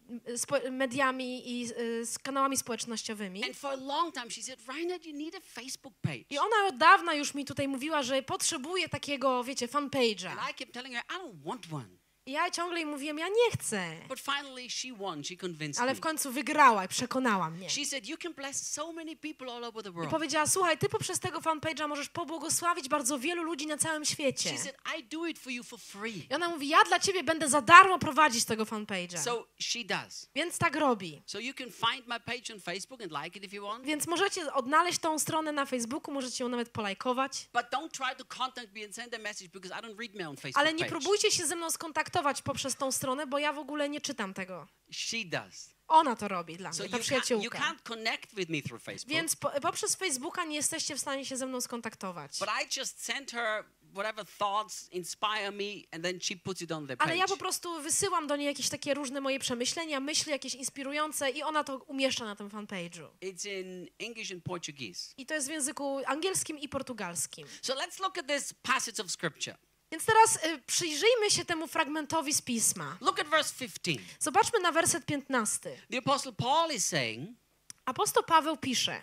y, mediami i y, z kanałami społecznościowymi. And for a long time, she said, Reinhard, you need a Facebook page. I ona od dawna już mi tutaj mówiła, że potrzebuje takiego, wiecie, fanpage'a. And I kept telling her, I don't want one. I ja ciągle jej mówiłem, ja nie chcę. But finally, she won. She convinced Ale w końcu wygrała i przekonała mnie. She said, You can bless so many people all over the I powiedziała, słuchaj, ty poprzez tego fanpage'a możesz pobłogosławić bardzo wielu ludzi na całym świecie. She said, I do it for you for free. I ona mówi, ja dla ciebie będę za darmo prowadzić tego fanpage'a. So she does. Więc tak robi. So you can find my page on Facebook and like it if you want. Więc możecie odnaleźć tą stronę na Facebooku, możecie ją nawet polajkować. But don't try to contact me and send a message because I don't read my own Facebook Ale nie page. próbujcie się ze mną skontaktować poprzez tą stronę, bo ja w ogóle nie czytam tego. She does. Ona to robi dla So mnie, ta przyjaciółka. can't connect with me through Facebook. Więc po, poprzez Facebooka nie jesteście w stanie się ze mną skontaktować. But I just send her whatever thoughts inspire me and then she puts it on the Ale ja po prostu wysyłam do niej jakieś takie różne moje przemyślenia, myśli jakieś inspirujące i ona to umieszcza na tym fanpage'u. It's in English and Portuguese. I to jest w języku angielskim i portugalskim. So let's look at this passage of scripture. Więc teraz y, przyjrzyjmy się temu fragmentowi z pisma. Look at verse 15. Zobaczmy na werset 15. The apostle Paul is saying, Apostoł Paweł pisze: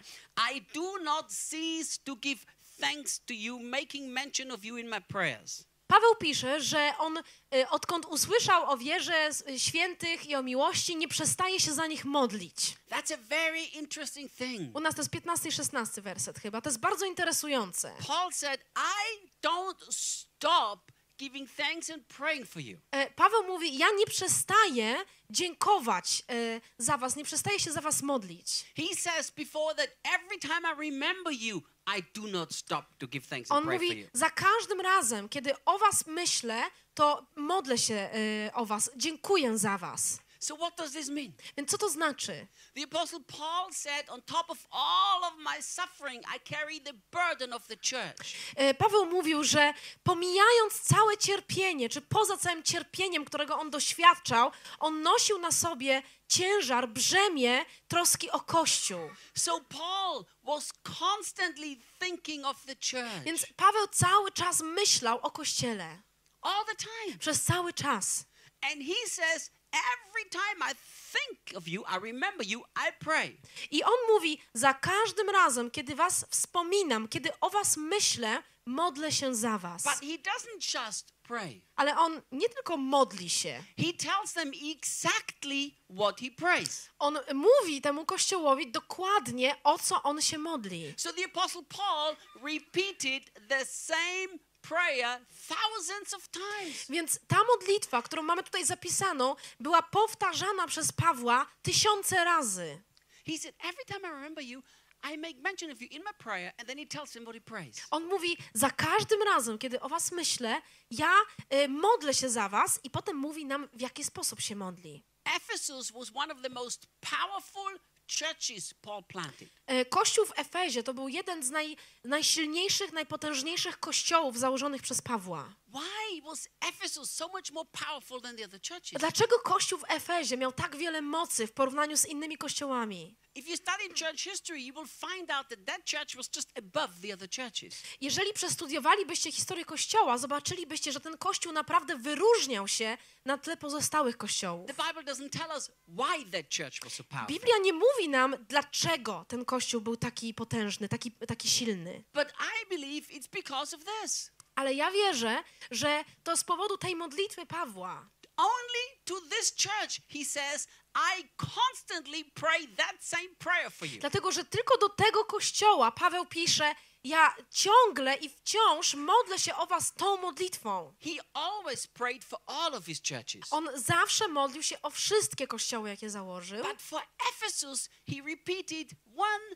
I do not cease to give thanks to you, making mention of you in my prayers. Paweł pisze, że on y, odkąd usłyszał o wierze y, świętych i o miłości, nie przestaje się za nich modlić. That's a very interesting thing. U nas to jest 15 i 16 werset chyba. To jest bardzo interesujące. Paul said, I don't stop giving thanks and praying for you. E, Paweł mówi: Ja nie przestaję dziękować e, za was, nie przestaję się za was modlić. He says before that every time I remember you, I do not stop to give thanks On mówi. Za każdym razem, kiedy o was myślę, to modlę się e, o was, dziękuję za was. So what does this mean? Więc co to znaczy? The apostle Paul said, on top of all of my suffering, I carry the burden of the church. E, Paweł mówił, że pomijając całe cierpienie, czy poza całym cierpieniem, którego on doświadczał, on nosił na sobie ciężar, brzemię troski o Kościół. So Paul was constantly thinking of the church. Więc Paweł cały czas myślał o Kościele. all the time. Przez cały czas. And he says, every time I think of you, I remember you, I pray. I on mówi, za każdym razem, kiedy was wspominam, kiedy o was myślę, modlę się za was. But he doesn't just pray. Ale on nie tylko modli się, He tells them exactly what he prays. on mówi temu kościołowi dokładnie o co on się modli. So the apostle Paul repeated the same prayer thousands of times. Więc ta modlitwa, którą mamy tutaj zapisaną, była powtarzana przez Pawła tysiące razy. He said, every time I remember you. On mówi, za każdym razem, kiedy o was myślę, ja y, modlę się za was i potem mówi nam, w jaki sposób się modli. Ephesus was one of the most powerful churches Paul planted. Kościół w Efezie to był jeden z naj, najsilniejszych, najpotężniejszych kościołów założonych przez Pawła. Why was Ephesus so much more powerful than the other churches? Dlaczego Kościół w Efezie miał tak wiele mocy w porównaniu z innymi kościołami? Jeżeli przestudiowalibyście historię Kościoła, zobaczylibyście, że ten Kościół naprawdę wyróżniał się na tle pozostałych kościołów. The Bible doesn't tell us why that church was so powerful. Biblia nie mówi nam, dlaczego ten Kościół był taki potężny, taki, taki silny. But I believe it's because of this. Ale ja wierzę, że to z powodu tej modlitwy Pawła. only to this church, he says, I constantly pray that same prayer for you. Dlatego, że tylko do tego kościoła Paweł pisze, ja ciągle i wciąż modlę się o was tą modlitwą. He always prayed for all of his churches. On zawsze modlił się o wszystkie kościoły, jakie założył. But for Ephesus, he repeated one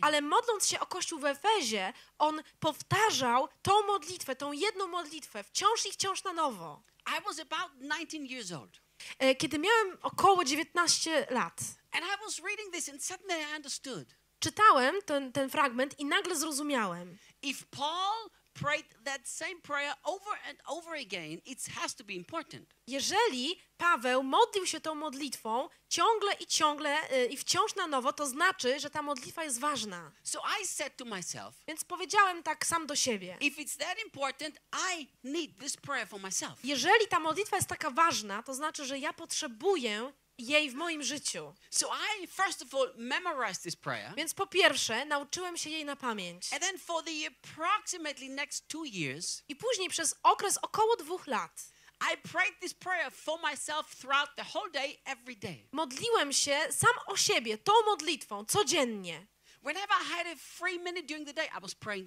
Ale modląc się o Kościół w Efezie, on powtarzał tą modlitwę, tą jedną modlitwę, wciąż i wciąż na nowo. I was about 19 years old. E, Kiedy miałem około 19 lat, And I was reading this and suddenly I understood. czytałem ten, ten fragment i nagle zrozumiałem. If Paul prayed that same prayer over and over again, it has to be important. Jeżeli Paweł modlił się tą modlitwą ciągle i ciągle e, i wciąż na nowo, to znaczy, że ta modlitwa jest ważna. So I said to myself, Więc powiedziałem tak sam do siebie. if it's that important, I need this prayer for myself. Jeżeli ta modlitwa jest taka ważna, to znaczy, że ja potrzebuję jej w moim życiu. So I first of all memorized this prayer. Więc po pierwsze, nauczyłem się jej na pamięć. And then for the approximately next two years, I później przez okres około dwóch lat I prayed this prayer for myself throughout the whole day, every day. modliłem się sam o siebie tą modlitwą codziennie.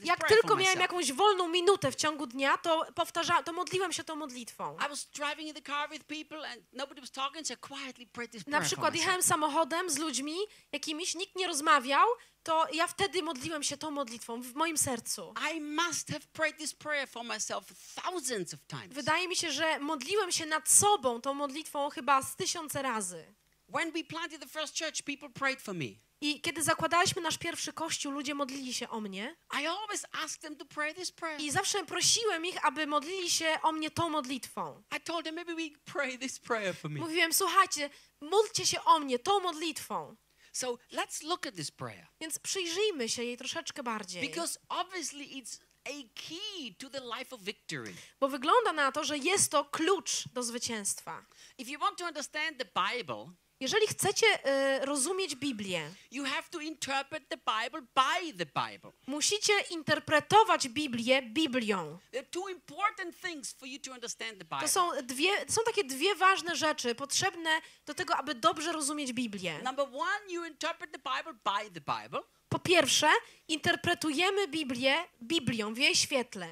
Jak tylko miałem jakąś wolną minutę w ciągu dnia, to powtarza, to modliłem się tą modlitwą. Na przykład jechałem samochodem z ludźmi jakimiś, nikt nie rozmawiał, to ja wtedy modliłem się tą modlitwą w moim sercu. Wydaje mi się, że modliłem się nad sobą tą modlitwą chyba z tysiące razy. When we planted the first church, people prayed for me. I kiedy zakładaliśmy nasz pierwszy kościół, ludzie modlili się o mnie. I always asked them to pray this prayer. I zawsze prosiłem ich, aby modlili się o mnie tą modlitwą. I told them maybe we pray this prayer for me. Mówiłem, słuchajcie, módlcie się o mnie tą modlitwą. So let's look at this prayer Więc przyjrzyjmy się jej troszeczkę bardziej. because obviously it's a key to the life of victory. Bo wygląda na to, że jest to klucz do zwycięstwa. If you want to understand the Bible, Jeżeli chcecie e, rozumieć Biblię, musicie interpretować Biblię Biblią. To są, dwie, są takie dwie ważne rzeczy potrzebne do tego, aby dobrze rozumieć Biblię. Number one, you interpret the Bible by the Bible. Po pierwsze, interpretujemy Biblię Biblią w jej świetle.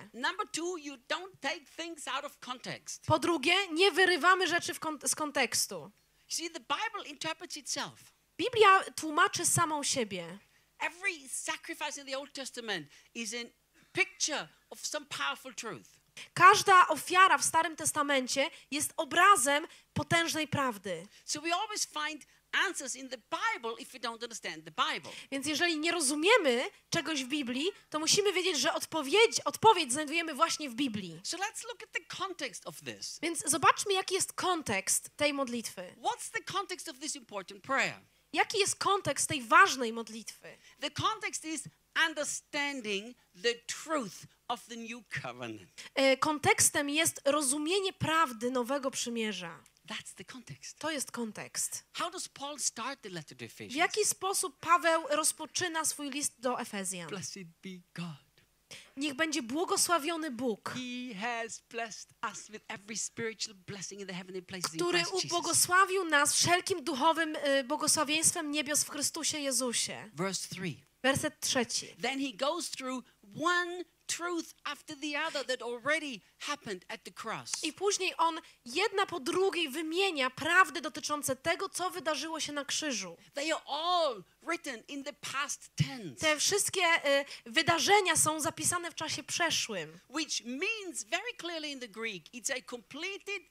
Po drugie, nie wyrywamy rzeczy kon- z kontekstu. See, the Bible interprets itself. Biblia tłumaczy samą siebie. Every sacrifice in the Old Testament is a picture of some powerful truth. Każda ofiara w Starym Testamencie jest obrazem potężnej prawdy. So we always find answers in the Bible if we don't understand the Bible. Więc jeżeli nie rozumiemy czegoś w Biblii, to musimy wiedzieć, że odpowiedź, odpowiedź znajdujemy właśnie w Biblii. So let's look at the context of this. Więc zobaczmy, jaki jest kontekst tej modlitwy. What's the context of this important prayer? Jaki jest kontekst tej ważnej modlitwy? The context is understanding the truth of the new covenant. E, Kontekstem jest rozumienie prawdy Nowego Przymierza. That's the context. To jest kontekst. How does Paul start the letter to W Ephesians? jaki sposób Paweł rozpoczyna swój list do Efezjan? Blessed be God. Niech będzie błogosławiony Bóg, który ubłogosławił nas wszelkim duchowym y, błogosławieństwem niebios w Chrystusie Jezusie. Verse 3. Werset trzeci. Then he goes through one truth after the other that already happened at the cross. I później on jedna po drugiej wymienia prawdy dotyczące tego, co wydarzyło się na krzyżu. They are all written in the past tense, Te wszystkie y, wydarzenia są zapisane w czasie przeszłym. which means very clearly in the Greek, it's a completed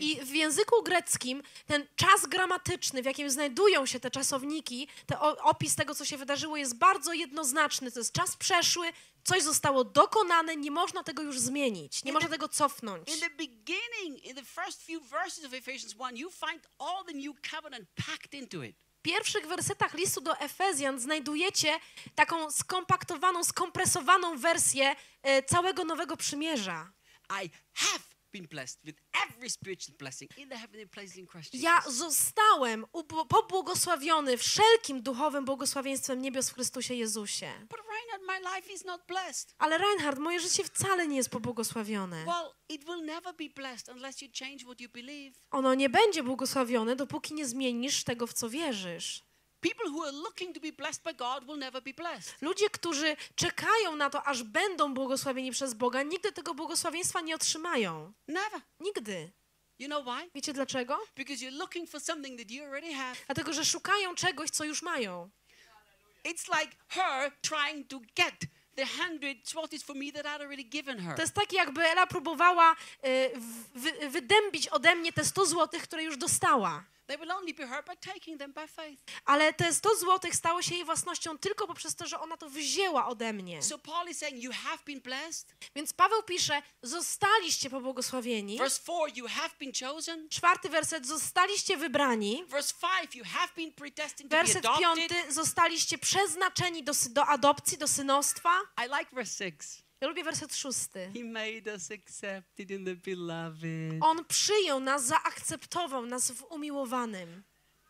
I w języku greckim ten czas gramatyczny, w jakim znajdują się te czasowniki, ten opis tego, co się wydarzyło, jest bardzo jednoznaczny. To jest czas przeszły, coś zostało dokonane, nie można tego już zmienić, nie można tego cofnąć. In the beginning, in the first few verses of Ephesians 1, you find all the new covenant packed into it. W pierwszych wersetach listu do Efezjan znajdujecie taką skompaktowaną, skompresowaną wersję e, całego Nowego Przymierza. I have been blessed with every spiritual blessing in the heavenly places in Christ Jesus. Ja zostałem pobłogosławiony wszelkim duchowym błogosławieństwem niebios w Chrystusie Jezusie. But now, my life is not blessed. Ale Reinhard, moje życie wcale nie jest pobłogosławione. Well, it will never be blessed unless you change what you believe. Ono nie będzie błogosławione, dopóki nie zmienisz tego, w co wierzysz. Ludzie, którzy czekają na to, aż będą błogosławieni przez Boga, nigdy tego błogosławieństwa nie otrzymają. Never. Nigdy. You know why? Wiecie dlaczego? Because you're looking for something that you already have. Dlatego, że szukają czegoś, co już mają. It's like her trying to get the hundred zlotys for me that I'd already given her. To jest tak, jakby Ela próbowała y, wy, wydębić ode mnie te 100 złotych, które już dostała. They will only be hurt by taking them by faith. Ale te 100 złotych stało się jej własnością tylko poprzez to, że ona to wzięła ode mnie. So Paul is saying you have been blessed. Więc Paweł pisze, zostaliście pobłogosławieni. Verse 4, you have been chosen. Czwarty werset, zostaliście wybrani. Verse 5, you have been predestined to be Werset adopted. piąty, zostaliście przeznaczeni do, do adopcji, do synostwa. I like verse 6. Ja lubię werset szósty. He made us accepted in the beloved. On przyjął nas, zaakceptował nas w umiłowanym.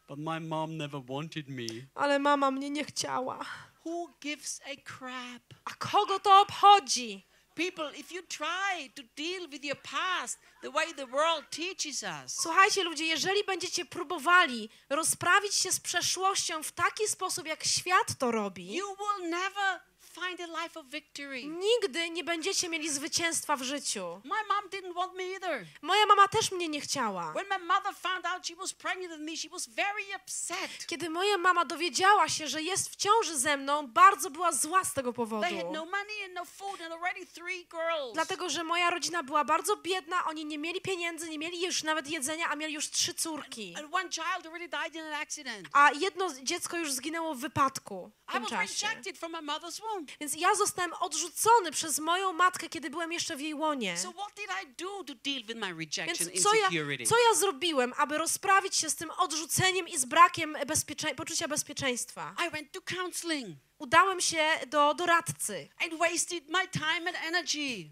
But my mom never wanted me. Ale mama mnie nie chciała. Who gives a crap? A kogo to obchodzi? People, if you try to deal with your past the way the world teaches us, Słuchajcie ludzie, jeżeli będziecie próbowali rozprawić się z przeszłością w taki sposób, jak świat to robi, you will never find a life of victory. nigdy nie będziecie mieli zwycięstwa w życiu. My mom didn't want me either. Moja mama też mnie nie chciała. When my mother found out she was pregnant with me, she was very upset. Kiedy moja mama dowiedziała się, że jest w ciąży ze mną, bardzo była zła z tego powodu. They had no money and no food and already three girls. Dlatego, że moja rodzina była bardzo biedna, oni nie mieli pieniędzy, nie mieli już nawet jedzenia, a mieli już trzy córki. And one child already died in an accident. A jedno dziecko już zginęło w wypadku I was rejected from my mother's womb. Więc ja zostałem odrzucony przez moją matkę, kiedy byłem jeszcze w jej łonie. So what did I do to deal with my rejection, Więc co ja, co ja zrobiłem, aby rozprawić się z tym odrzuceniem i z brakiem bezpiecze- poczucia bezpieczeństwa? I went to counseling Udałem się do doradcy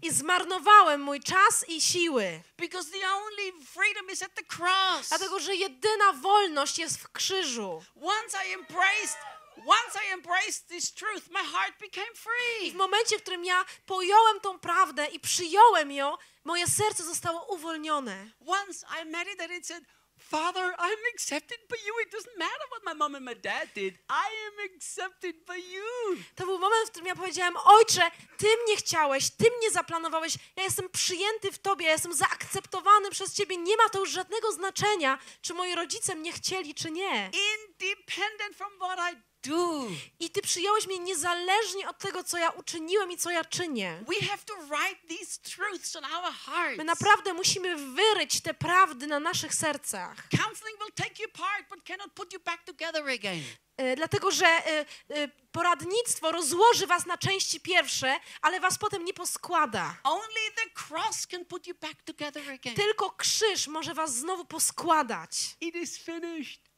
i zmarnowałem mój czas i siły, because the only freedom is at the cross. dlatego że jedyna wolność jest w krzyżu. Once I embraced once I embraced this truth, my heart became I w free. momencie, w którym ja pojąłem tą prawdę i przyjąłem ją, moje serce zostało uwolnione. Once I meditated and said, Father, I'm accepted by you. It doesn't matter what my mom and my dad did. I am accepted by you. To był moment, w którym ja powiedziałem: Ojcze, Ty mnie chciałeś, Ty mnie zaplanowałeś, ja jestem przyjęty w Tobie, ja jestem zaakceptowany przez Ciebie. Nie ma to już żadnego znaczenia, czy moi rodzice mnie chcieli, czy nie. Independent from what I do. I Ty przyjąłeś mnie niezależnie od tego, co ja uczyniłem i co ja czynię. We have to write these truths on our hearts. My naprawdę musimy wyryć te prawdy na naszych sercach. Counseling will take you apart, but cannot put you back together again. E, Dlatego, że e, e, poradnictwo rozłoży was na części pierwsze, ale was potem nie poskłada. Only the cross can put you back together again. Tylko krzyż może was znowu poskładać. It is finished.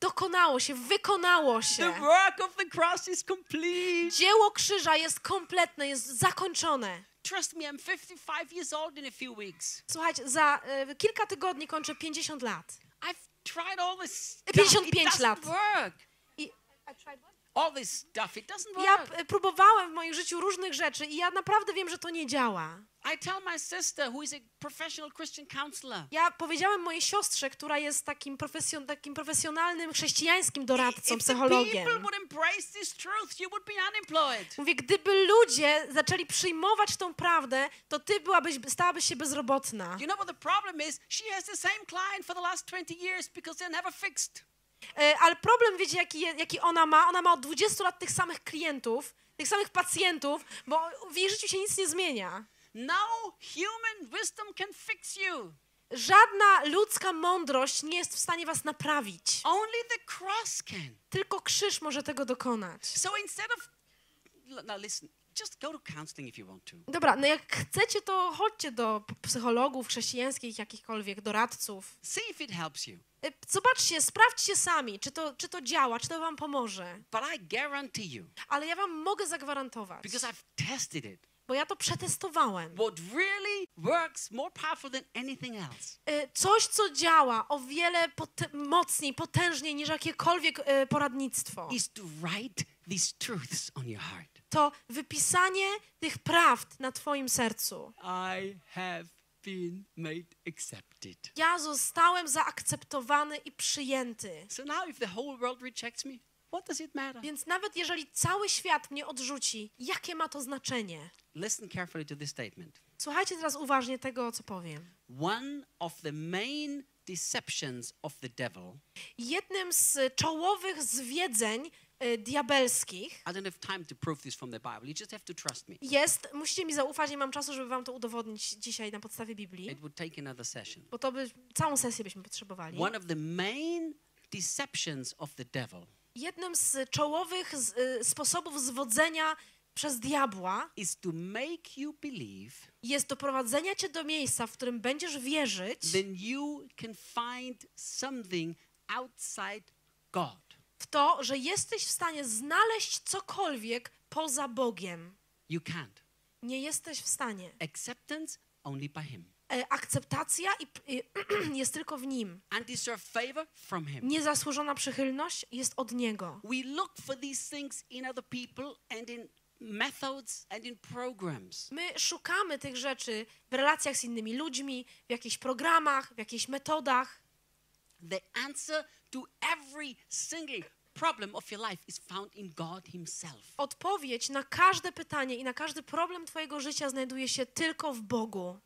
Dokonało się, wykonało The się. work of the cross is complete. Dzieło krzyża jest kompletne, jest zakończone. Trust me, I'm 55 years old in a few weeks. Słuchajcie, za e, kilka tygodni kończę 50 lat. I've tried all this stuff. 55 it doesn't lat. work. All this stuff, it doesn't ja work. e, próbowałem w moim życiu różnych rzeczy i ja naprawdę wiem, że to nie działa. I tell my sister, who is a professional Christian counselor, Ja powiedziałem mojej siostrze, która jest takim, profesjon, takim profesjonalnym chrześcijańskim doradcą, psychologiem. Mówię, gdyby ludzie zaczęli przyjmować tą prawdę, to ty byłabyś, stałabyś się bezrobotna. You know what the problem is? She has the same client for the last 20 years because they're never fixed. E, Ale problem, wiecie, jaki, jaki ona ma? Ona ma od 20 lat tych samych klientów, tych samych pacjentów, bo w jej życiu się nic nie zmienia. No human wisdom can fix you. Żadna ludzka mądrość nie jest w stanie was naprawić. Only the cross can. Tylko krzyż może tego dokonać. So instead of now listen, just go to counseling if you want to. Dobra, no jak chcecie, to chodźcie do psychologów chrześcijańskich, jakichkolwiek doradców. See if it helps you. E, Zobaczcie, sprawdźcie sami, czy to, czy to działa, czy to wam pomoże. But I guarantee you, Ale ja wam mogę zagwarantować, because I've tested it, bo ja to przetestowałem. what really works more powerful than anything else E, Coś, co działa o wiele pot- mocniej, potężniej niż jakiekolwiek e, poradnictwo. is to write these truths on your heart. to wypisanie tych prawd na twoim sercu. I have been made accepted. Ja zostałem zaakceptowany i przyjęty. So now, if the whole world rejects me, what does it matter? Więc nawet jeżeli cały świat mnie odrzuci, jakie ma to znaczenie? Listen carefully to this statement. Słuchajcie teraz uważnie tego, co powiem. One of the main deceptions of the devil, Jednym z czołowych zwiedzeń diabelskich trust me. jest, musicie mi zaufać, nie mam czasu, żeby wam to udowodnić dzisiaj na podstawie Biblii, It would take another session. bo to by całą sesję byśmy potrzebowali. One of the main deceptions of the devil Jednym z czołowych z, y, sposobów zwodzenia przez diabła is to make you believe jest doprowadzenia cię do miejsca, w którym będziesz wierzyć then you can find something outside God. W to, że jesteś w stanie znaleźć cokolwiek poza Bogiem. You can't. Nie jesteś w stanie. Acceptance only by Him. E, akceptacja i, i, jest tylko w Nim. Favor from Him. Niezasłużona przychylność jest od Niego. We look for these things in other people and in methods and in programs. My szukamy tych rzeczy w relacjach z innymi ludźmi, w jakichś programach, w jakichś metodach. The answer to every single problem of your life is found in God Himself. Odpowiedź na każde pytanie i na każdy problem Twojego życia znajduje się tylko w Bogu.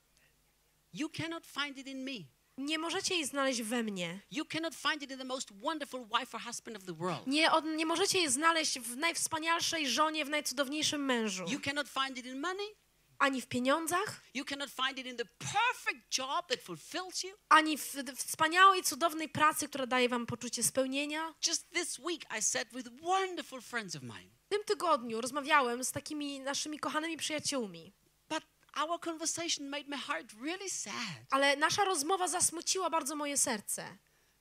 You cannot find it in me. Nie możecie jej znaleźć we mnie. You cannot find it in the most wonderful wife or husband of the world. Nie, od, nie możecie jej znaleźć w najwspanialszej żonie, w najcudowniejszym mężu. You cannot find it in money. Ani w pieniądzach, You cannot find it in the perfect job that fulfills you. ani w, w wspaniałej, cudownej pracy, która daje wam poczucie spełnienia. Just this week, I sat with wonderful friends of mine. W tym tygodniu rozmawiałem z takimi naszymi kochanymi przyjaciółmi, But our conversation made my heart really sad ale nasza rozmowa zasmuciła bardzo moje serce.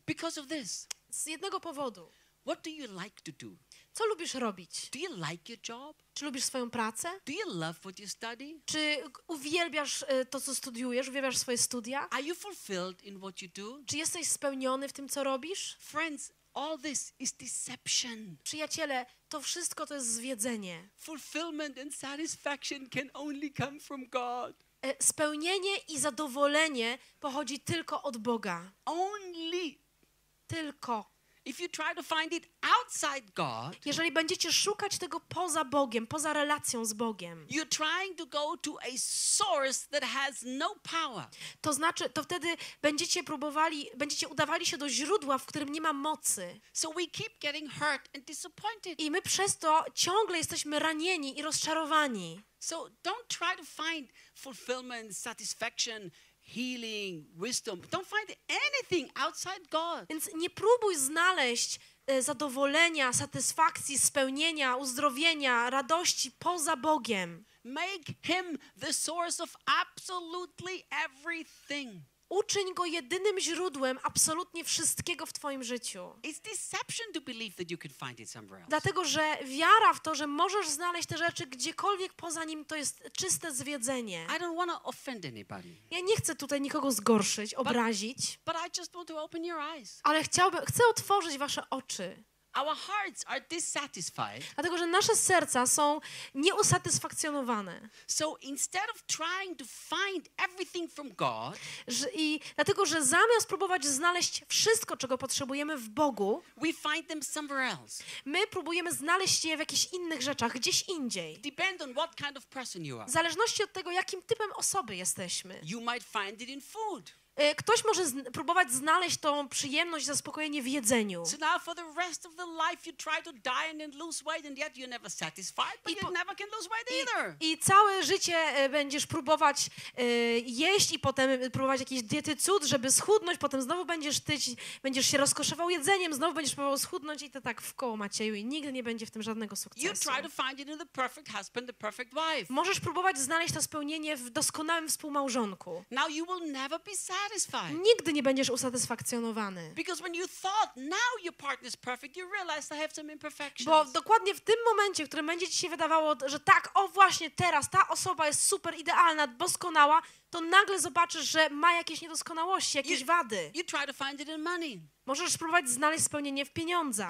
because of this. Z jednego powodu. What do you like to do? Co lubisz robić? Do you like your job? Czy lubisz swoją pracę? Do you love what you study? Czy uwielbiasz e, to, co studiujesz? Uwielbiasz swoje studia? Are you fulfilled in what you do? Czy jesteś spełniony w tym, co robisz? Friends, all this is deception. Przyjaciele, to wszystko to jest zwiedzenie. Fulfillment and satisfaction can only come from God. E, Spełnienie i zadowolenie pochodzi tylko od Boga. Only Tylko. If you try to find it outside God, Jeżeli będziecie szukać tego poza Bogiem, poza relacją z Bogiem, you're trying to go to a source that has no power. to znaczy, to wtedy będziecie próbowali, będziecie udawali się do źródła, w którym nie ma mocy. So we keep getting hurt and disappointed. I my przez to ciągle jesteśmy ranieni i rozczarowani. So don't try to find fulfillment, satisfaction, healing, wisdom. Don't find anything outside God. Więc nie próbuj znaleźć e, zadowolenia, satysfakcji, spełnienia, uzdrowienia, radości poza Bogiem. Make him the source of absolutely everything. Uczyń go jedynym źródłem absolutnie wszystkiego w Twoim życiu. Dlatego, że wiara w to, że możesz znaleźć te rzeczy gdziekolwiek poza nim, to jest czyste zwiedzenie. Ja nie chcę tutaj nikogo zgorszyć, obrazić, ale chciałbym, chcę otworzyć Wasze oczy. Our hearts are dissatisfied. Dlatego, że nasze serca są nieusatysfakcjonowane. So instead of trying to find everything from God, I dlatego, że zamiast próbować znaleźć wszystko, czego potrzebujemy w Bogu, we find them somewhere else. my próbujemy znaleźć je w jakichś innych rzeczach, gdzieś indziej. Depend on what kind of person you are. W zależności od tego, jakim typem osoby jesteśmy. You might find it in food. Y, Ktoś może zn- próbować znaleźć tą przyjemność, zaspokojenie w jedzeniu. I po- całe życie e, będziesz próbować e, jeść i potem próbować jakiś diety cud, żeby schudnąć, potem znowu będziesz tyć, będziesz się rozkoszował jedzeniem, znowu będziesz próbował schudnąć i to tak w koło Macieju i nigdy nie będzie w tym żadnego sukcesu. husband. Możesz próbować znaleźć to spełnienie w doskonałym współmałżonku. Now you will never be satisfied. Nigdy nie będziesz usatysfakcjonowany. Because when you thought now your perfect, you have some imperfections. Bo dokładnie w tym momencie, w którym będzie ci się wydawało, że tak, o właśnie teraz, ta osoba jest super idealna, doskonała, to nagle zobaczysz, że ma jakieś niedoskonałości, jakieś You- wady. You try to find it in money. Możesz spróbować znaleźć spełnienie w pieniądzach.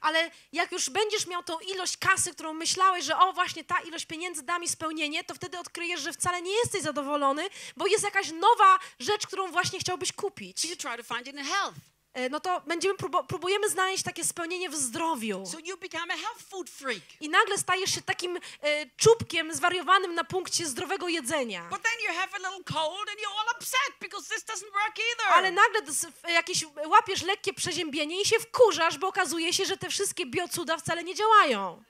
Ale jak już będziesz miał tą ilość kasy, którą myślałeś, że o właśnie ta ilość pieniędzy da mi spełnienie, to wtedy odkryjesz, że wcale nie jesteś zadowolony, bo jest jakaś nowa rzecz, którą właśnie chciałbyś kupić. You try to find it in health. E, No to będziemy próbujemy znaleźć takie spełnienie w zdrowiu. So. I nagle stajesz się takim e, czubkiem zwariowanym na punkcie zdrowego jedzenia. Ale nagle jakieś łapiesz lekkie przeziębienie i się wkurzasz, bo okazuje się, że te wszystkie biocuda wcale nie działają.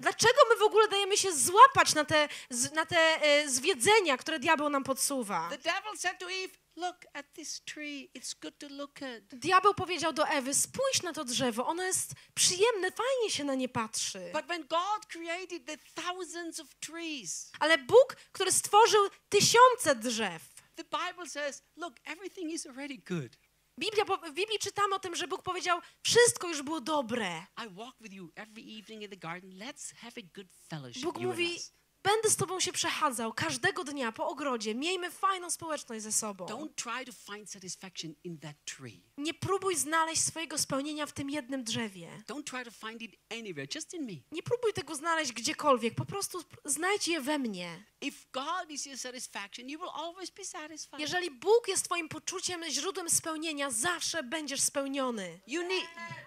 Dlaczego my w ogóle dajemy się złapać na te, na te e, zwiedzenia, które diabeł nam podsuwa? The devil said to Eve, Look at this tree. It's good to look at. Diabeł powiedział do Ewy, spójrz na to drzewo, ono jest przyjemne, fajnie się na nie patrzy. But when God created the thousands of trees, Ale Bóg, który stworzył tysiące drzew, the Bible says, Look, everything is already good. Biblia, w Biblii czytamy o tym, że Bóg powiedział, wszystko już było dobre. I walk with you every evening in the garden. Let's have a good fellowship. Bóg mówi. Będę z tobą się przechadzał każdego dnia po ogrodzie, miejmy fajną społeczność ze sobą. Don't try to find satisfaction in that tree. Nie próbuj znaleźć swojego spełnienia w tym jednym drzewie. Don't try to find it anywhere, just in me. Nie próbuj tego znaleźć gdziekolwiek, po prostu znajdź je we mnie. If God is your satisfaction, you will always be satisfied. Jeżeli Bóg jest twoim poczuciem, źródłem spełnienia, zawsze będziesz spełniony. You need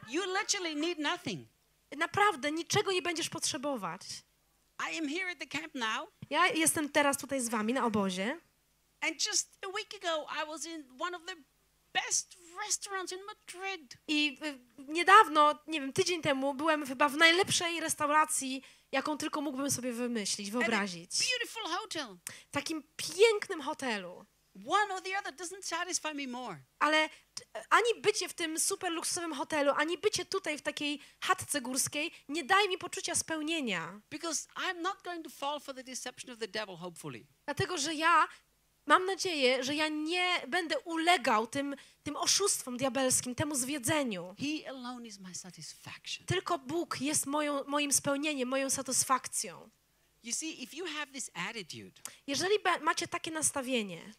you literally need nothing. Naprawdę niczego nie będziesz potrzebować. I am here at the camp now, Ja jestem teraz tutaj z wami na obozie and just a week ago I was in one of the best restaurants in Madrid. i y, niedawno, nie wiem, tydzień temu byłem chyba w najlepszej restauracji, jaką tylko mógłbym sobie wymyślić, And a wyobrazić. beautiful hotel. W takim pięknym hotelu. One or the other doesn't satisfy me more. Ale ani bycie w tym super luksusowym hotelu, ani bycie tutaj w takiej chatce górskiej nie daje mi poczucia spełnienia. Because I'm not going to fall for the deception of the devil, hopefully. Dlatego, że ja mam nadzieję, że ja nie będę ulegał tym, tym oszustwom diabelskim, temu zwiedzeniu. He alone is my satisfaction. Tylko Bóg jest moją, moim spełnieniem, moją satysfakcją. You see, if you have this attitude, Jeżeli macie takie nastawienie,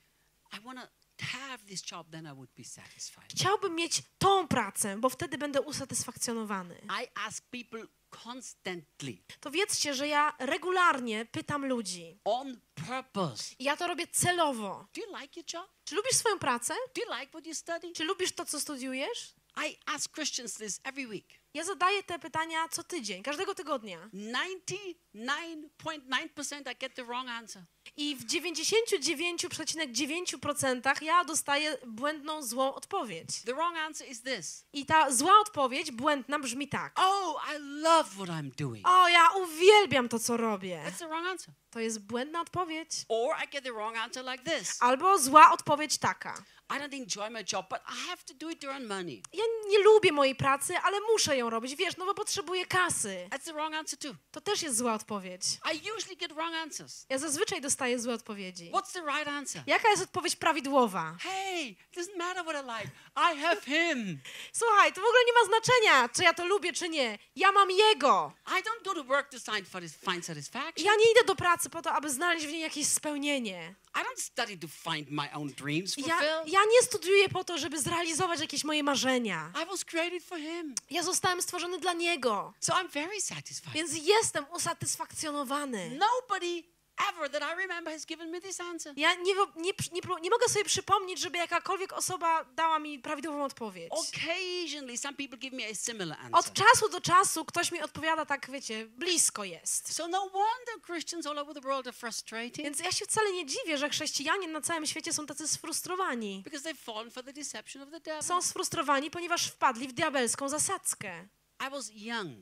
Chciałbym mieć tą pracę, bo wtedy będę usatysfakcjonowany, I ask people constantly, to wiedzcie, że ja regularnie pytam ludzi. on purpose, I ja to robię celowo. do you like your job? Czy lubisz swoją pracę? Do you like what you study? Czy lubisz to, co studiujesz? I ask Christians this every week. Ja zadaję te pytania co tydzień, każdego tygodnia. 99.9% I get the wrong answer. I w 99,9% ja dostaję błędną, złą odpowiedź. The wrong answer is this I ta zła odpowiedź, błędna, brzmi tak. Oh, I love what I'm doing. O, ja uwielbiam to, co robię. That's the wrong answer. To jest błędna odpowiedź. Or I get the wrong answer like this Albo zła odpowiedź taka. I don't enjoy my job, but I have to do it to earn money. Ja nie lubię mojej pracy, ale muszę ją robić, wiesz, no bo potrzebuję kasy. That's the wrong answer too. To też jest zła odpowiedź. I usually get wrong answers. Ja zazwyczaj dostaję złe odpowiedzi. What's the right answer? Jaka jest odpowiedź prawidłowa? Hey, it doesn't matter what I like. I have him. Słuchaj, to w ogóle nie ma znaczenia, czy ja to lubię, czy nie. Ja mam jego. I don't go to work to find, find satisfaction. Ja nie idę do pracy po to, aby znaleźć w niej jakieś spełnienie. I don't study to find my own dreams Ja, ja nie studiuję po to, żeby zrealizować jakieś moje marzenia. I was created for him. Ja zostałem stworzony dla niego, So I'm very satisfied. więc jestem usatysfakcjonowany. Nobody ever that I remember has given me this answer. Ja nie, nie, nie, nie mogę sobie przypomnieć, żeby jakakolwiek osoba dała mi prawidłową odpowiedź. Occasionally, some people give me a similar answer. Od czasu do czasu ktoś mi odpowiada tak, wiecie, blisko jest. So no wonder Christians all over the world are frustrated Więc ja się wcale nie dziwię, że chrześcijanie na całym świecie są tacy sfrustrowani. because they've fallen for the deception of the devil. Są sfrustrowani, ponieważ wpadli w diabelską zasadzkę. I was young.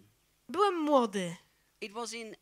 Byłem młody. It was in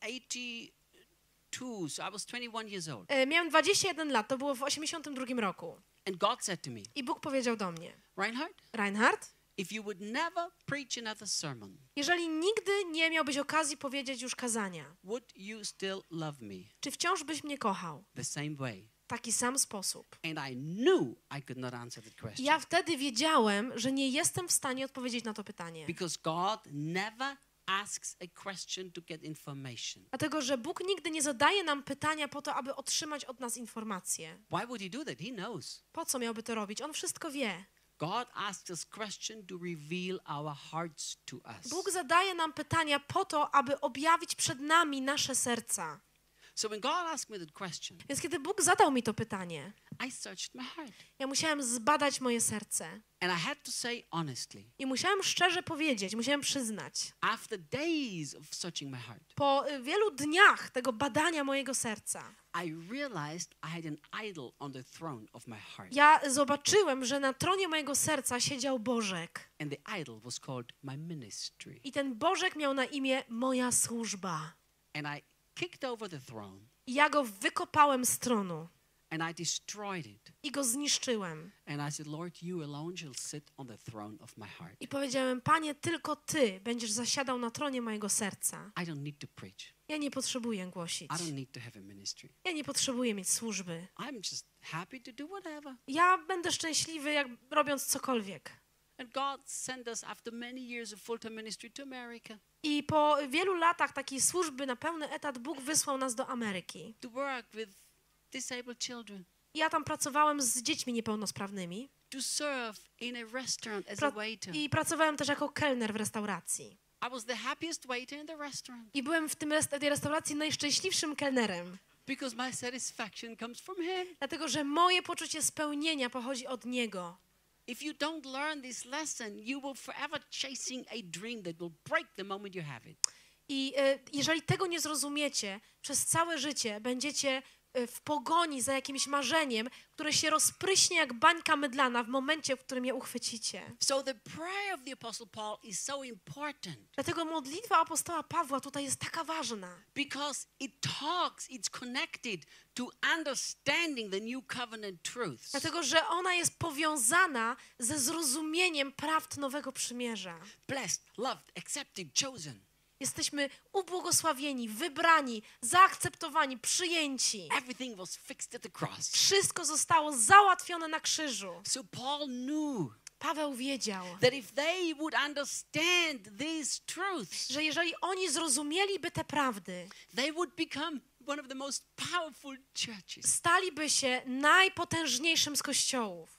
82, so I was 21 years old. E, Miałem 21 lat, to było w 82 roku. And God said to me, I Bóg powiedział do mnie, Reinhard, Reinhard, if you would never preach another sermon, jeżeli nigdy nie miałbyś okazji powiedzieć już kazania, would you still love me czy wciąż byś mnie kochał the same way? w taki sam sposób? And I knew I could not answer that question Ja wtedy wiedziałem, że nie jestem w stanie odpowiedzieć na to pytanie, because God never, asks a question to get information. Dlatego, że Bóg nigdy nie zadaje nam pytania po to, aby otrzymać od nas informacje. Why would he do that? He knows. Po co miałby to robić? On wszystko wie. God asks us question to reveal our hearts to us. Bóg zadaje nam pytania po to, aby objawić przed nami nasze serca. So when God asked me that question, Więc kiedy Bóg zadał mi to pytanie, I searched my heart. ja musiałem zbadać moje serce. And I had to say honestly, I musiałem szczerze powiedzieć, musiałem przyznać, po y, wielu dniach tego badania mojego serca, ja zobaczyłem, że na tronie mojego serca siedział Bożek. I ten Bożek miał na imię moja służba. And I kicked over the throne I ja go wykopałem z tronu and I destroyed it. i go zniszczyłem. And I said, Lord, you alone shall sit on the throne of my heart. I powiedziałem, Panie, tylko Ty będziesz zasiadał na tronie mojego serca. I don't need to preach. Ja nie potrzebuję głosić. I don't need to have a ministry. Ja nie potrzebuję mieć służby. I'm just happy to do whatever. Ja będę szczęśliwy, jak robiąc cokolwiek. And God sent us after many years of full-time ministry to America I po wielu latach takiej służby na pełny etat Bóg wysłał nas do Ameryki. to work with disabled children, ja tam pracowałem z dziećmi niepełnosprawnymi. to serve in a restaurant as a waiter. I pracowałem też jako kelner w restauracji. I was the happiest waiter in the restaurant I byłem w tym tej restauracji najszczęśliwszym kelnerem. because my satisfaction comes from Him. Dlatego, że moje poczucie spełnienia pochodzi od Niego. If you don't learn this lesson, you will forever chasing a dream that will break the moment you have it. I e, jeżeli tego nie zrozumiecie, przez całe życie będziecie w pogoni za jakimś marzeniem, które się rozpryśnie jak bańka mydlana w momencie, w którym je uchwycicie. So the prayer of the Apostle Paul is so important Dlatego modlitwa apostoła Pawła tutaj jest taka ważna, because it talks, it's connected to understanding the new covenant truths. dlatego że ona jest powiązana ze zrozumieniem prawd Nowego Przymierza. Blessed, loved, accepted, chosen. Jesteśmy ubłogosławieni, wybrani, zaakceptowani, przyjęci. Everything was fixed at the cross. Wszystko zostało załatwione na krzyżu. So Paul knew Paweł wiedział, that if they would understand these truths, że jeżeli oni zrozumieliby te prawdy, they would become one of the most powerful churches. staliby się najpotężniejszym z kościołów.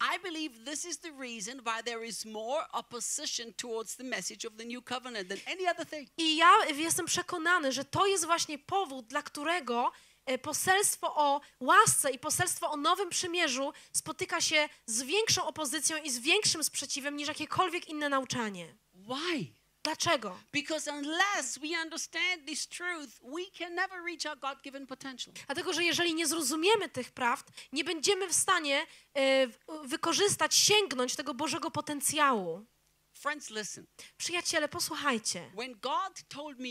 I believe this is the reason why there is more opposition towards the message of the new covenant than any other thing. I ja jestem przekonany, że to jest właśnie powód, dla którego e, poselstwo o łasce i poselstwo o nowym przymierzu spotyka się z większą opozycją i z większym sprzeciwem niż jakiekolwiek inne nauczanie. Why? Dlaczego? Because unless we understand this truth, we can never reach our God given potential. Dlatego, że jeżeli nie zrozumiemy tych prawd, nie będziemy w stanie e, wykorzystać, sięgnąć tego Bożego potencjału. Friends, listen. Przyjaciele, posłuchajcie. When God told me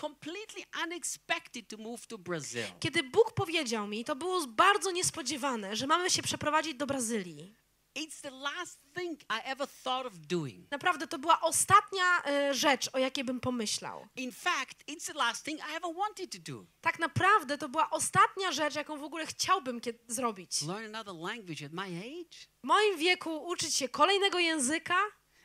completely unexpected to move to Brazil, Kiedy Bóg powiedział mi, to było bardzo niespodziewane, że mamy się przeprowadzić do Brazylii. It's the last thing I ever thought of doing. Naprawdę to była ostatnia e, rzecz, o jakiej bym pomyślał. In fact, it's the last thing I ever wanted to do. Tak naprawdę to była ostatnia rzecz, jaką w ogóle chciałbym zrobić. Learn another language at my age. W moim wieku uczyć się kolejnego języka.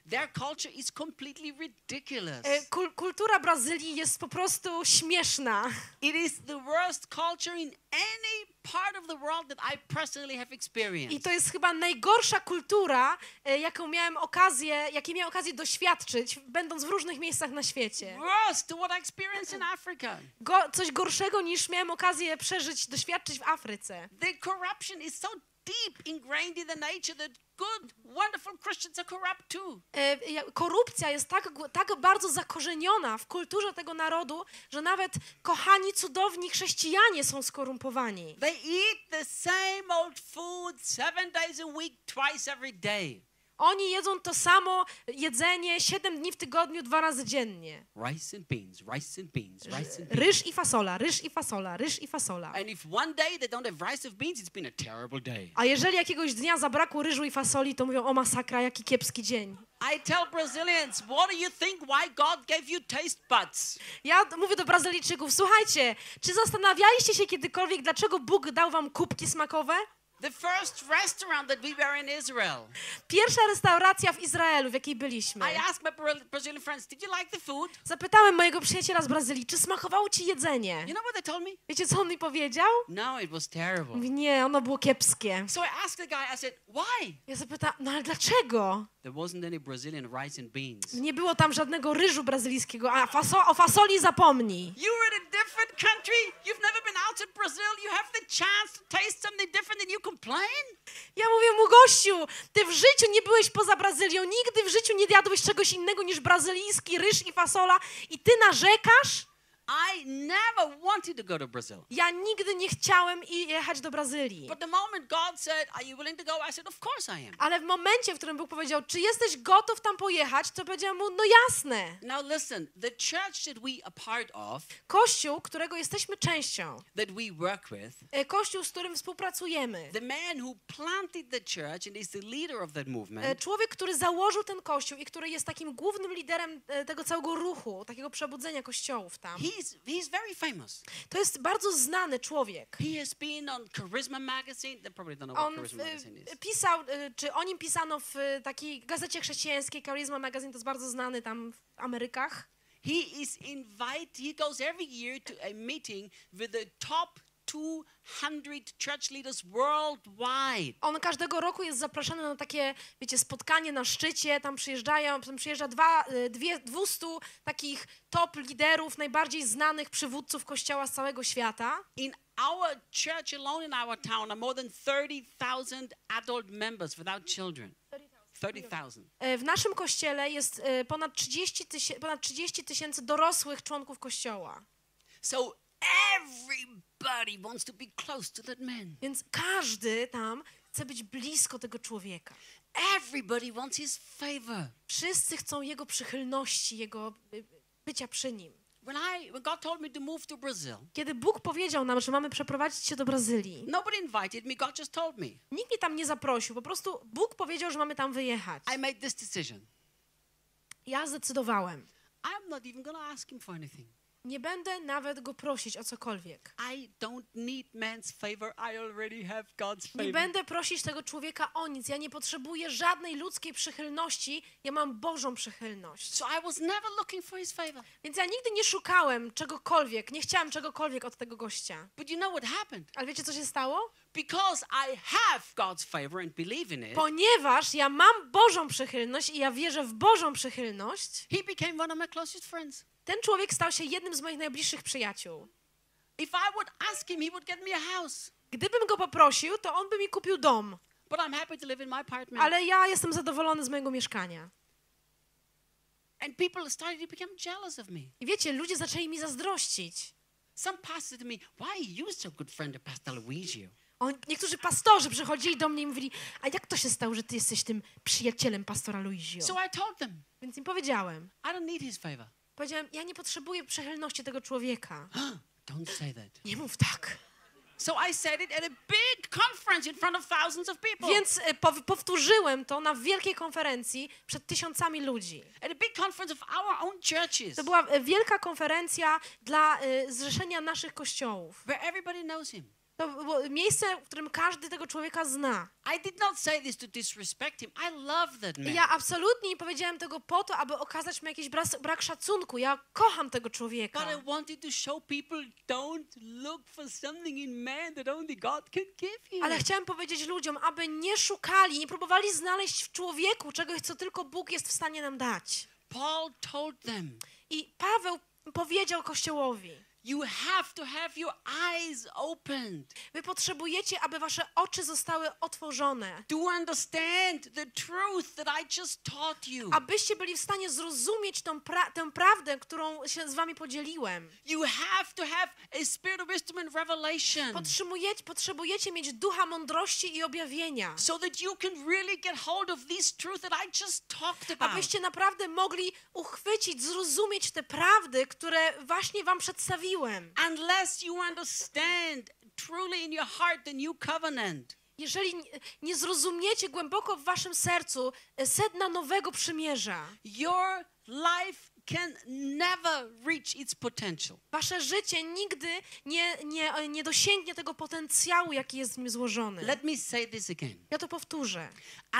Their culture is completely ridiculous. E, kul- kultura Brazylii jest po prostu śmieszna. It is the worst culture in any part of the world that I personally have I experienced. to jest chyba najgorsza kultura, e, jaką miałem okazję, jakiej miałem okazję doświadczyć, będąc w różnych miejscach na świecie. Worse to what I experienced in Africa. Go, coś gorszego niż miałem okazję przeżyć, doświadczyć w Afryce. The corruption is so deep ingrained in the nature that good, wonderful Christians are corrupt too. E, ja- Korupcja jest tak, tak bardzo zakorzeniona w kulturze tego narodu, że nawet kochani, cudowni chrześcijanie są skorumpowani. They eat the same old food seven days a week, twice every day. Oni jedzą to samo jedzenie 7 dni w tygodniu, dwa razy dziennie. Rice and beans, rice and beans, rice and beans. Ryż i fasola, ryż i fasola, ryż i fasola. And if one day they don't have rice or beans, it's been a terrible day. A jeżeli jakiegoś dnia zabrakło ryżu i fasoli, to mówią, o masakra, jaki kiepski dzień. I tell Brazilians, what do you think why God gave you taste buds? Ja mówię do Brazylijczyków, słuchajcie, czy zastanawialiście się kiedykolwiek, dlaczego Bóg dał wam kubki smakowe? The first restaurant that we were in Israel. Pierwsza restauracja w Izraelu, w jakiej byliśmy. I asked my Bra- Brazilian friends, Did you like the food? Zapytałem mojego przyjaciela z Brazylii, czy smakowało ci jedzenie? You know what they told me? Wiecie, co on mi powiedział? No, it was terrible. Nie, ono było kiepskie. So I asked the guy, I said, Why? Ja zapytałem, no ale dlaczego? There wasn't any Brazilian rice and beans. Nie było tam żadnego ryżu brazylijskiego, a faso o fasoli zapomnij. You were in a different country. You've never been out to Brazil. You have the chance to taste something different and you complain? Ja mówię mu, gościu, ty w życiu nie byłeś poza Brazylią, nigdy w życiu nie jadłeś czegoś innego niż brazylijski ryż i fasola i ty narzekasz? I never wanted to go to Brazil. Ja nigdy nie chciałem i jechać do Brazylii. But the moment God said, Are you willing to go? I said, Of course I am. Ale w momencie, w którym Bóg powiedział, czy jesteś gotów tam pojechać, to powiedziałem mu, no jasne. Now listen, the church that we are part of, Kościół, którego jesteśmy częścią, that we work with, e, kościół, z którym współpracujemy, the man who planted the church and is the leader of that e, movement, człowiek, który założył ten kościół i który jest takim głównym liderem e, tego całego ruchu, takiego przebudzenia kościołów tam, he's he's very famous. to jest bardzo znany człowiek. He has been on Charisma magazine. They probably don't know what On Charisma magazine is. pisał, e, czy o nim pisano w e, takiej gazecie chrześcijańskiej, Charisma Magazine, to jest bardzo znany tam w Amerykach. He is invited, he goes every year to a meeting with the top 200 church leaders worldwide. On każdego roku jest zapraszany na takie, wiecie, spotkanie na szczycie, tam przyjeżdżają, tam przyjeżdża dwa, y, dwie, 200 takich top liderów, najbardziej znanych przywódców kościoła z całego świata. In our church alone in our town are more than 30,000 adult members without children. 30,000. E, W naszym kościele jest e, ponad 30 tysięcy, ponad 30 tysięcy dorosłych członków kościoła. So everybody wants to be close to that man. Więc każdy tam chce być blisko tego człowieka. Everybody wants his favor. Wszyscy chcą jego przychylności, jego y, bycia przy nim. When I when God told me to move to Brazil, Kiedy Bóg powiedział nam, że mamy przeprowadzić się do Brazylii, nobody invited me, God just told me. nikt mnie tam nie zaprosił, po prostu Bóg powiedział, że mamy tam wyjechać. I made this decision. Ja zdecydowałem. I'm not even going to ask him for anything. Nie będę nawet go prosić o cokolwiek. I don't need man's favor. I already have God's Nie favor. będę prosić tego człowieka o nic. Ja nie potrzebuję żadnej ludzkiej przychylności. Ja mam Bożą przychylność. So I was never looking for his favor. Więc ja nigdy nie szukałem czegokolwiek, nie chciałem czegokolwiek od tego gościa. But you know what happened? Ale wiecie, co się stało? Because I have God's favor and believe in it, Ponieważ ja mam Bożą przychylność i ja wierzę w Bożą przychylność, he became one of my closest friends. Ten człowiek stał się jednym z moich najbliższych przyjaciół. If I would ask him, he would get me a house. Gdybym go poprosił, to on by mi kupił dom. But I'm happy to live in my apartment. Ale ja jestem zadowolony z mojego mieszkania. And people started to become jealous of me. I wiecie, ludzie zaczęli mi zazdrościć. Some pastor to me, why are you so good friend of Pastor Luigio? On, niektórzy pastorzy przychodzili do mnie i mówili, a jak to się stało, że ty jesteś tym przyjacielem pastora Luizio? So I told them, Więc im powiedziałem. I don't need his favor. Powiedziałem, ja nie potrzebuję przychylności tego człowieka. don't say that. Nie mów tak. So I said it at a big conference in front of thousands of people. Więc e, pow- powtórzyłem to na wielkiej konferencji przed tysiącami ludzi. At a big conference of our own churches. To była e, wielka konferencja dla e, zrzeszenia naszych kościołów. Where everybody knows him. To było miejsce, w którym każdy tego człowieka zna. I did not say this to disrespect him. I love that man. I ja absolutnie nie powiedziałem tego po to, aby okazać mu jakiś brak, brak szacunku. Ja kocham tego But człowieka. I wanted to show people don't look for something in man that only God can give you. Ale chciałem powiedzieć ludziom, aby nie szukali, nie próbowali znaleźć w człowieku czegoś, co tylko Bóg jest w stanie nam dać. Paul told them, I Paweł powiedział Kościołowi, you have to have your eyes opened wy potrzebujecie, aby wasze oczy zostały otworzone, to understand the truth that I just taught you. abyście byli w stanie zrozumieć tą pra- tę prawdę, którą się z wami podzieliłem. You have to have a spirit of wisdom and revelation Potrzebujecie, potrzebujecie mieć ducha mądrości i objawienia, so that you can really get hold of truth that I just talked about. abyście naprawdę mogli uchwycić, zrozumieć te prawdy, które właśnie wam przedstawiłem. Unless you understand truly in your heart the new covenant, Jeżeli nie- zrozumiecie głęboko w waszym sercu e, sedna nowego przymierza, your life can never reach its potential Wasze życie nigdy nie, nie, nie dosięgnie tego potencjału, jaki jest w nim złożony. Let me say this again. Ja to powtórzę.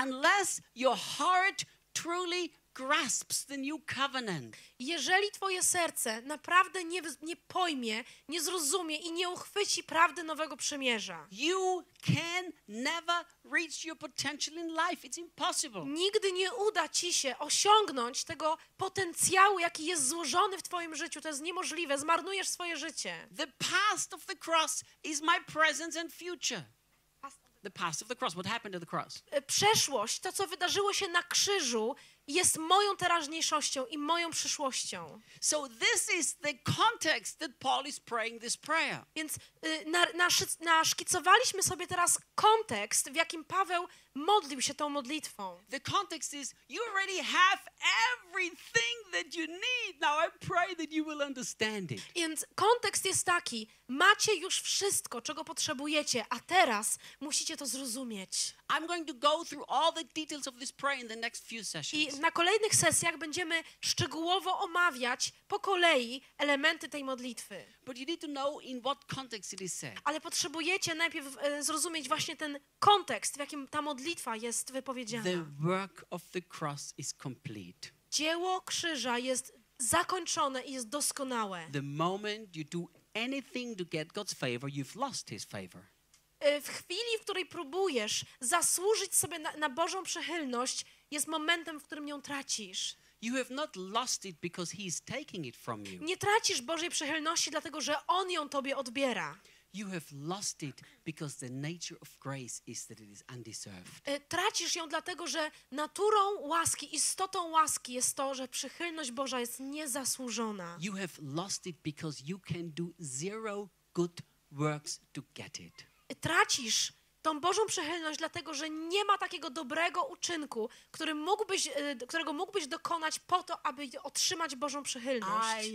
Unless your heart truly grasps the new covenant, Jeżeli twoje serce naprawdę nie, nie pojmie, nie zrozumie i nie uchwyci prawdy Nowego Przymierza, you can never reach your potential in life. It's impossible. nigdy nie uda ci się osiągnąć tego potencjału, jaki jest złożony w twoim życiu. To jest niemożliwe. Zmarnujesz swoje życie. The past of the cross is my present and future. The past of the cross, what happened at the cross? E, Przeszłość, to co wydarzyło się na krzyżu, jest moją teraźniejszością i moją przyszłością. So, this is the context that Paul is praying this prayer. Więc y, na, naszy- naszkicowaliśmy sobie teraz kontekst, w jakim Paweł modlił się tą modlitwą. The context is you already have everything that you need. Now, I pray that you will understand it. Więc kontekst jest taki: macie już wszystko, czego potrzebujecie, a teraz musicie to zrozumieć. I'm going to go through all the details of this prayer in the next few I sessions. Na kolejnych sesjach będziemy szczegółowo omawiać po kolei elementy tej modlitwy. Ale potrzebujecie najpierw e, zrozumieć właśnie ten kontekst, w jakim ta modlitwa jest wypowiedziana. The work of the cross is complete. Dzieło krzyża jest zakończone i jest doskonałe. The moment you do anything to get God's favor, you've lost his favor. E, W chwili, w której próbujesz zasłużyć sobie na, na Bożą przychylność, jest momentem, w którym ją tracisz. You have not lost it because he is taking it from you. Nie tracisz Bożej przychylności, dlatego że On ją tobie odbiera. You have lost it because the nature of grace is that it is undeserved. E, Tracisz ją dlatego, że naturą łaski, istotą łaski jest to, że przychylność Boża jest niezasłużona. You have lost it because you can do zero good works to get it. E, Tracisz tą Bożą przychylność dlatego, że nie ma takiego dobrego uczynku, który mógłbyś, e, którego mógłbyś dokonać po to, aby otrzymać Bożą przychylność.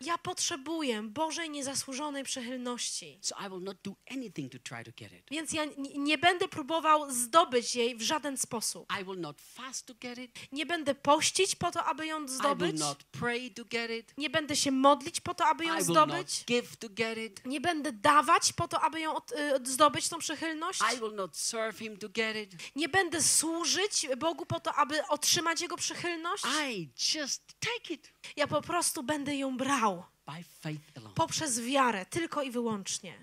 Ja potrzebuję Bożej niezasłużonej przychylności. So to to. Więc ja nie będę próbował zdobyć jej w żaden sposób. Nie będę pościć po to, aby ją zdobyć. Nie będę się modlić po to, aby ją zdobyć. Nie będę dawać po to, aby ją od, y, zdobyć tą przychylność. Nie będę służyć Bogu po to, aby otrzymać Jego przychylność. Ja po prostu będę ją brał poprzez wiarę, tylko i wyłącznie.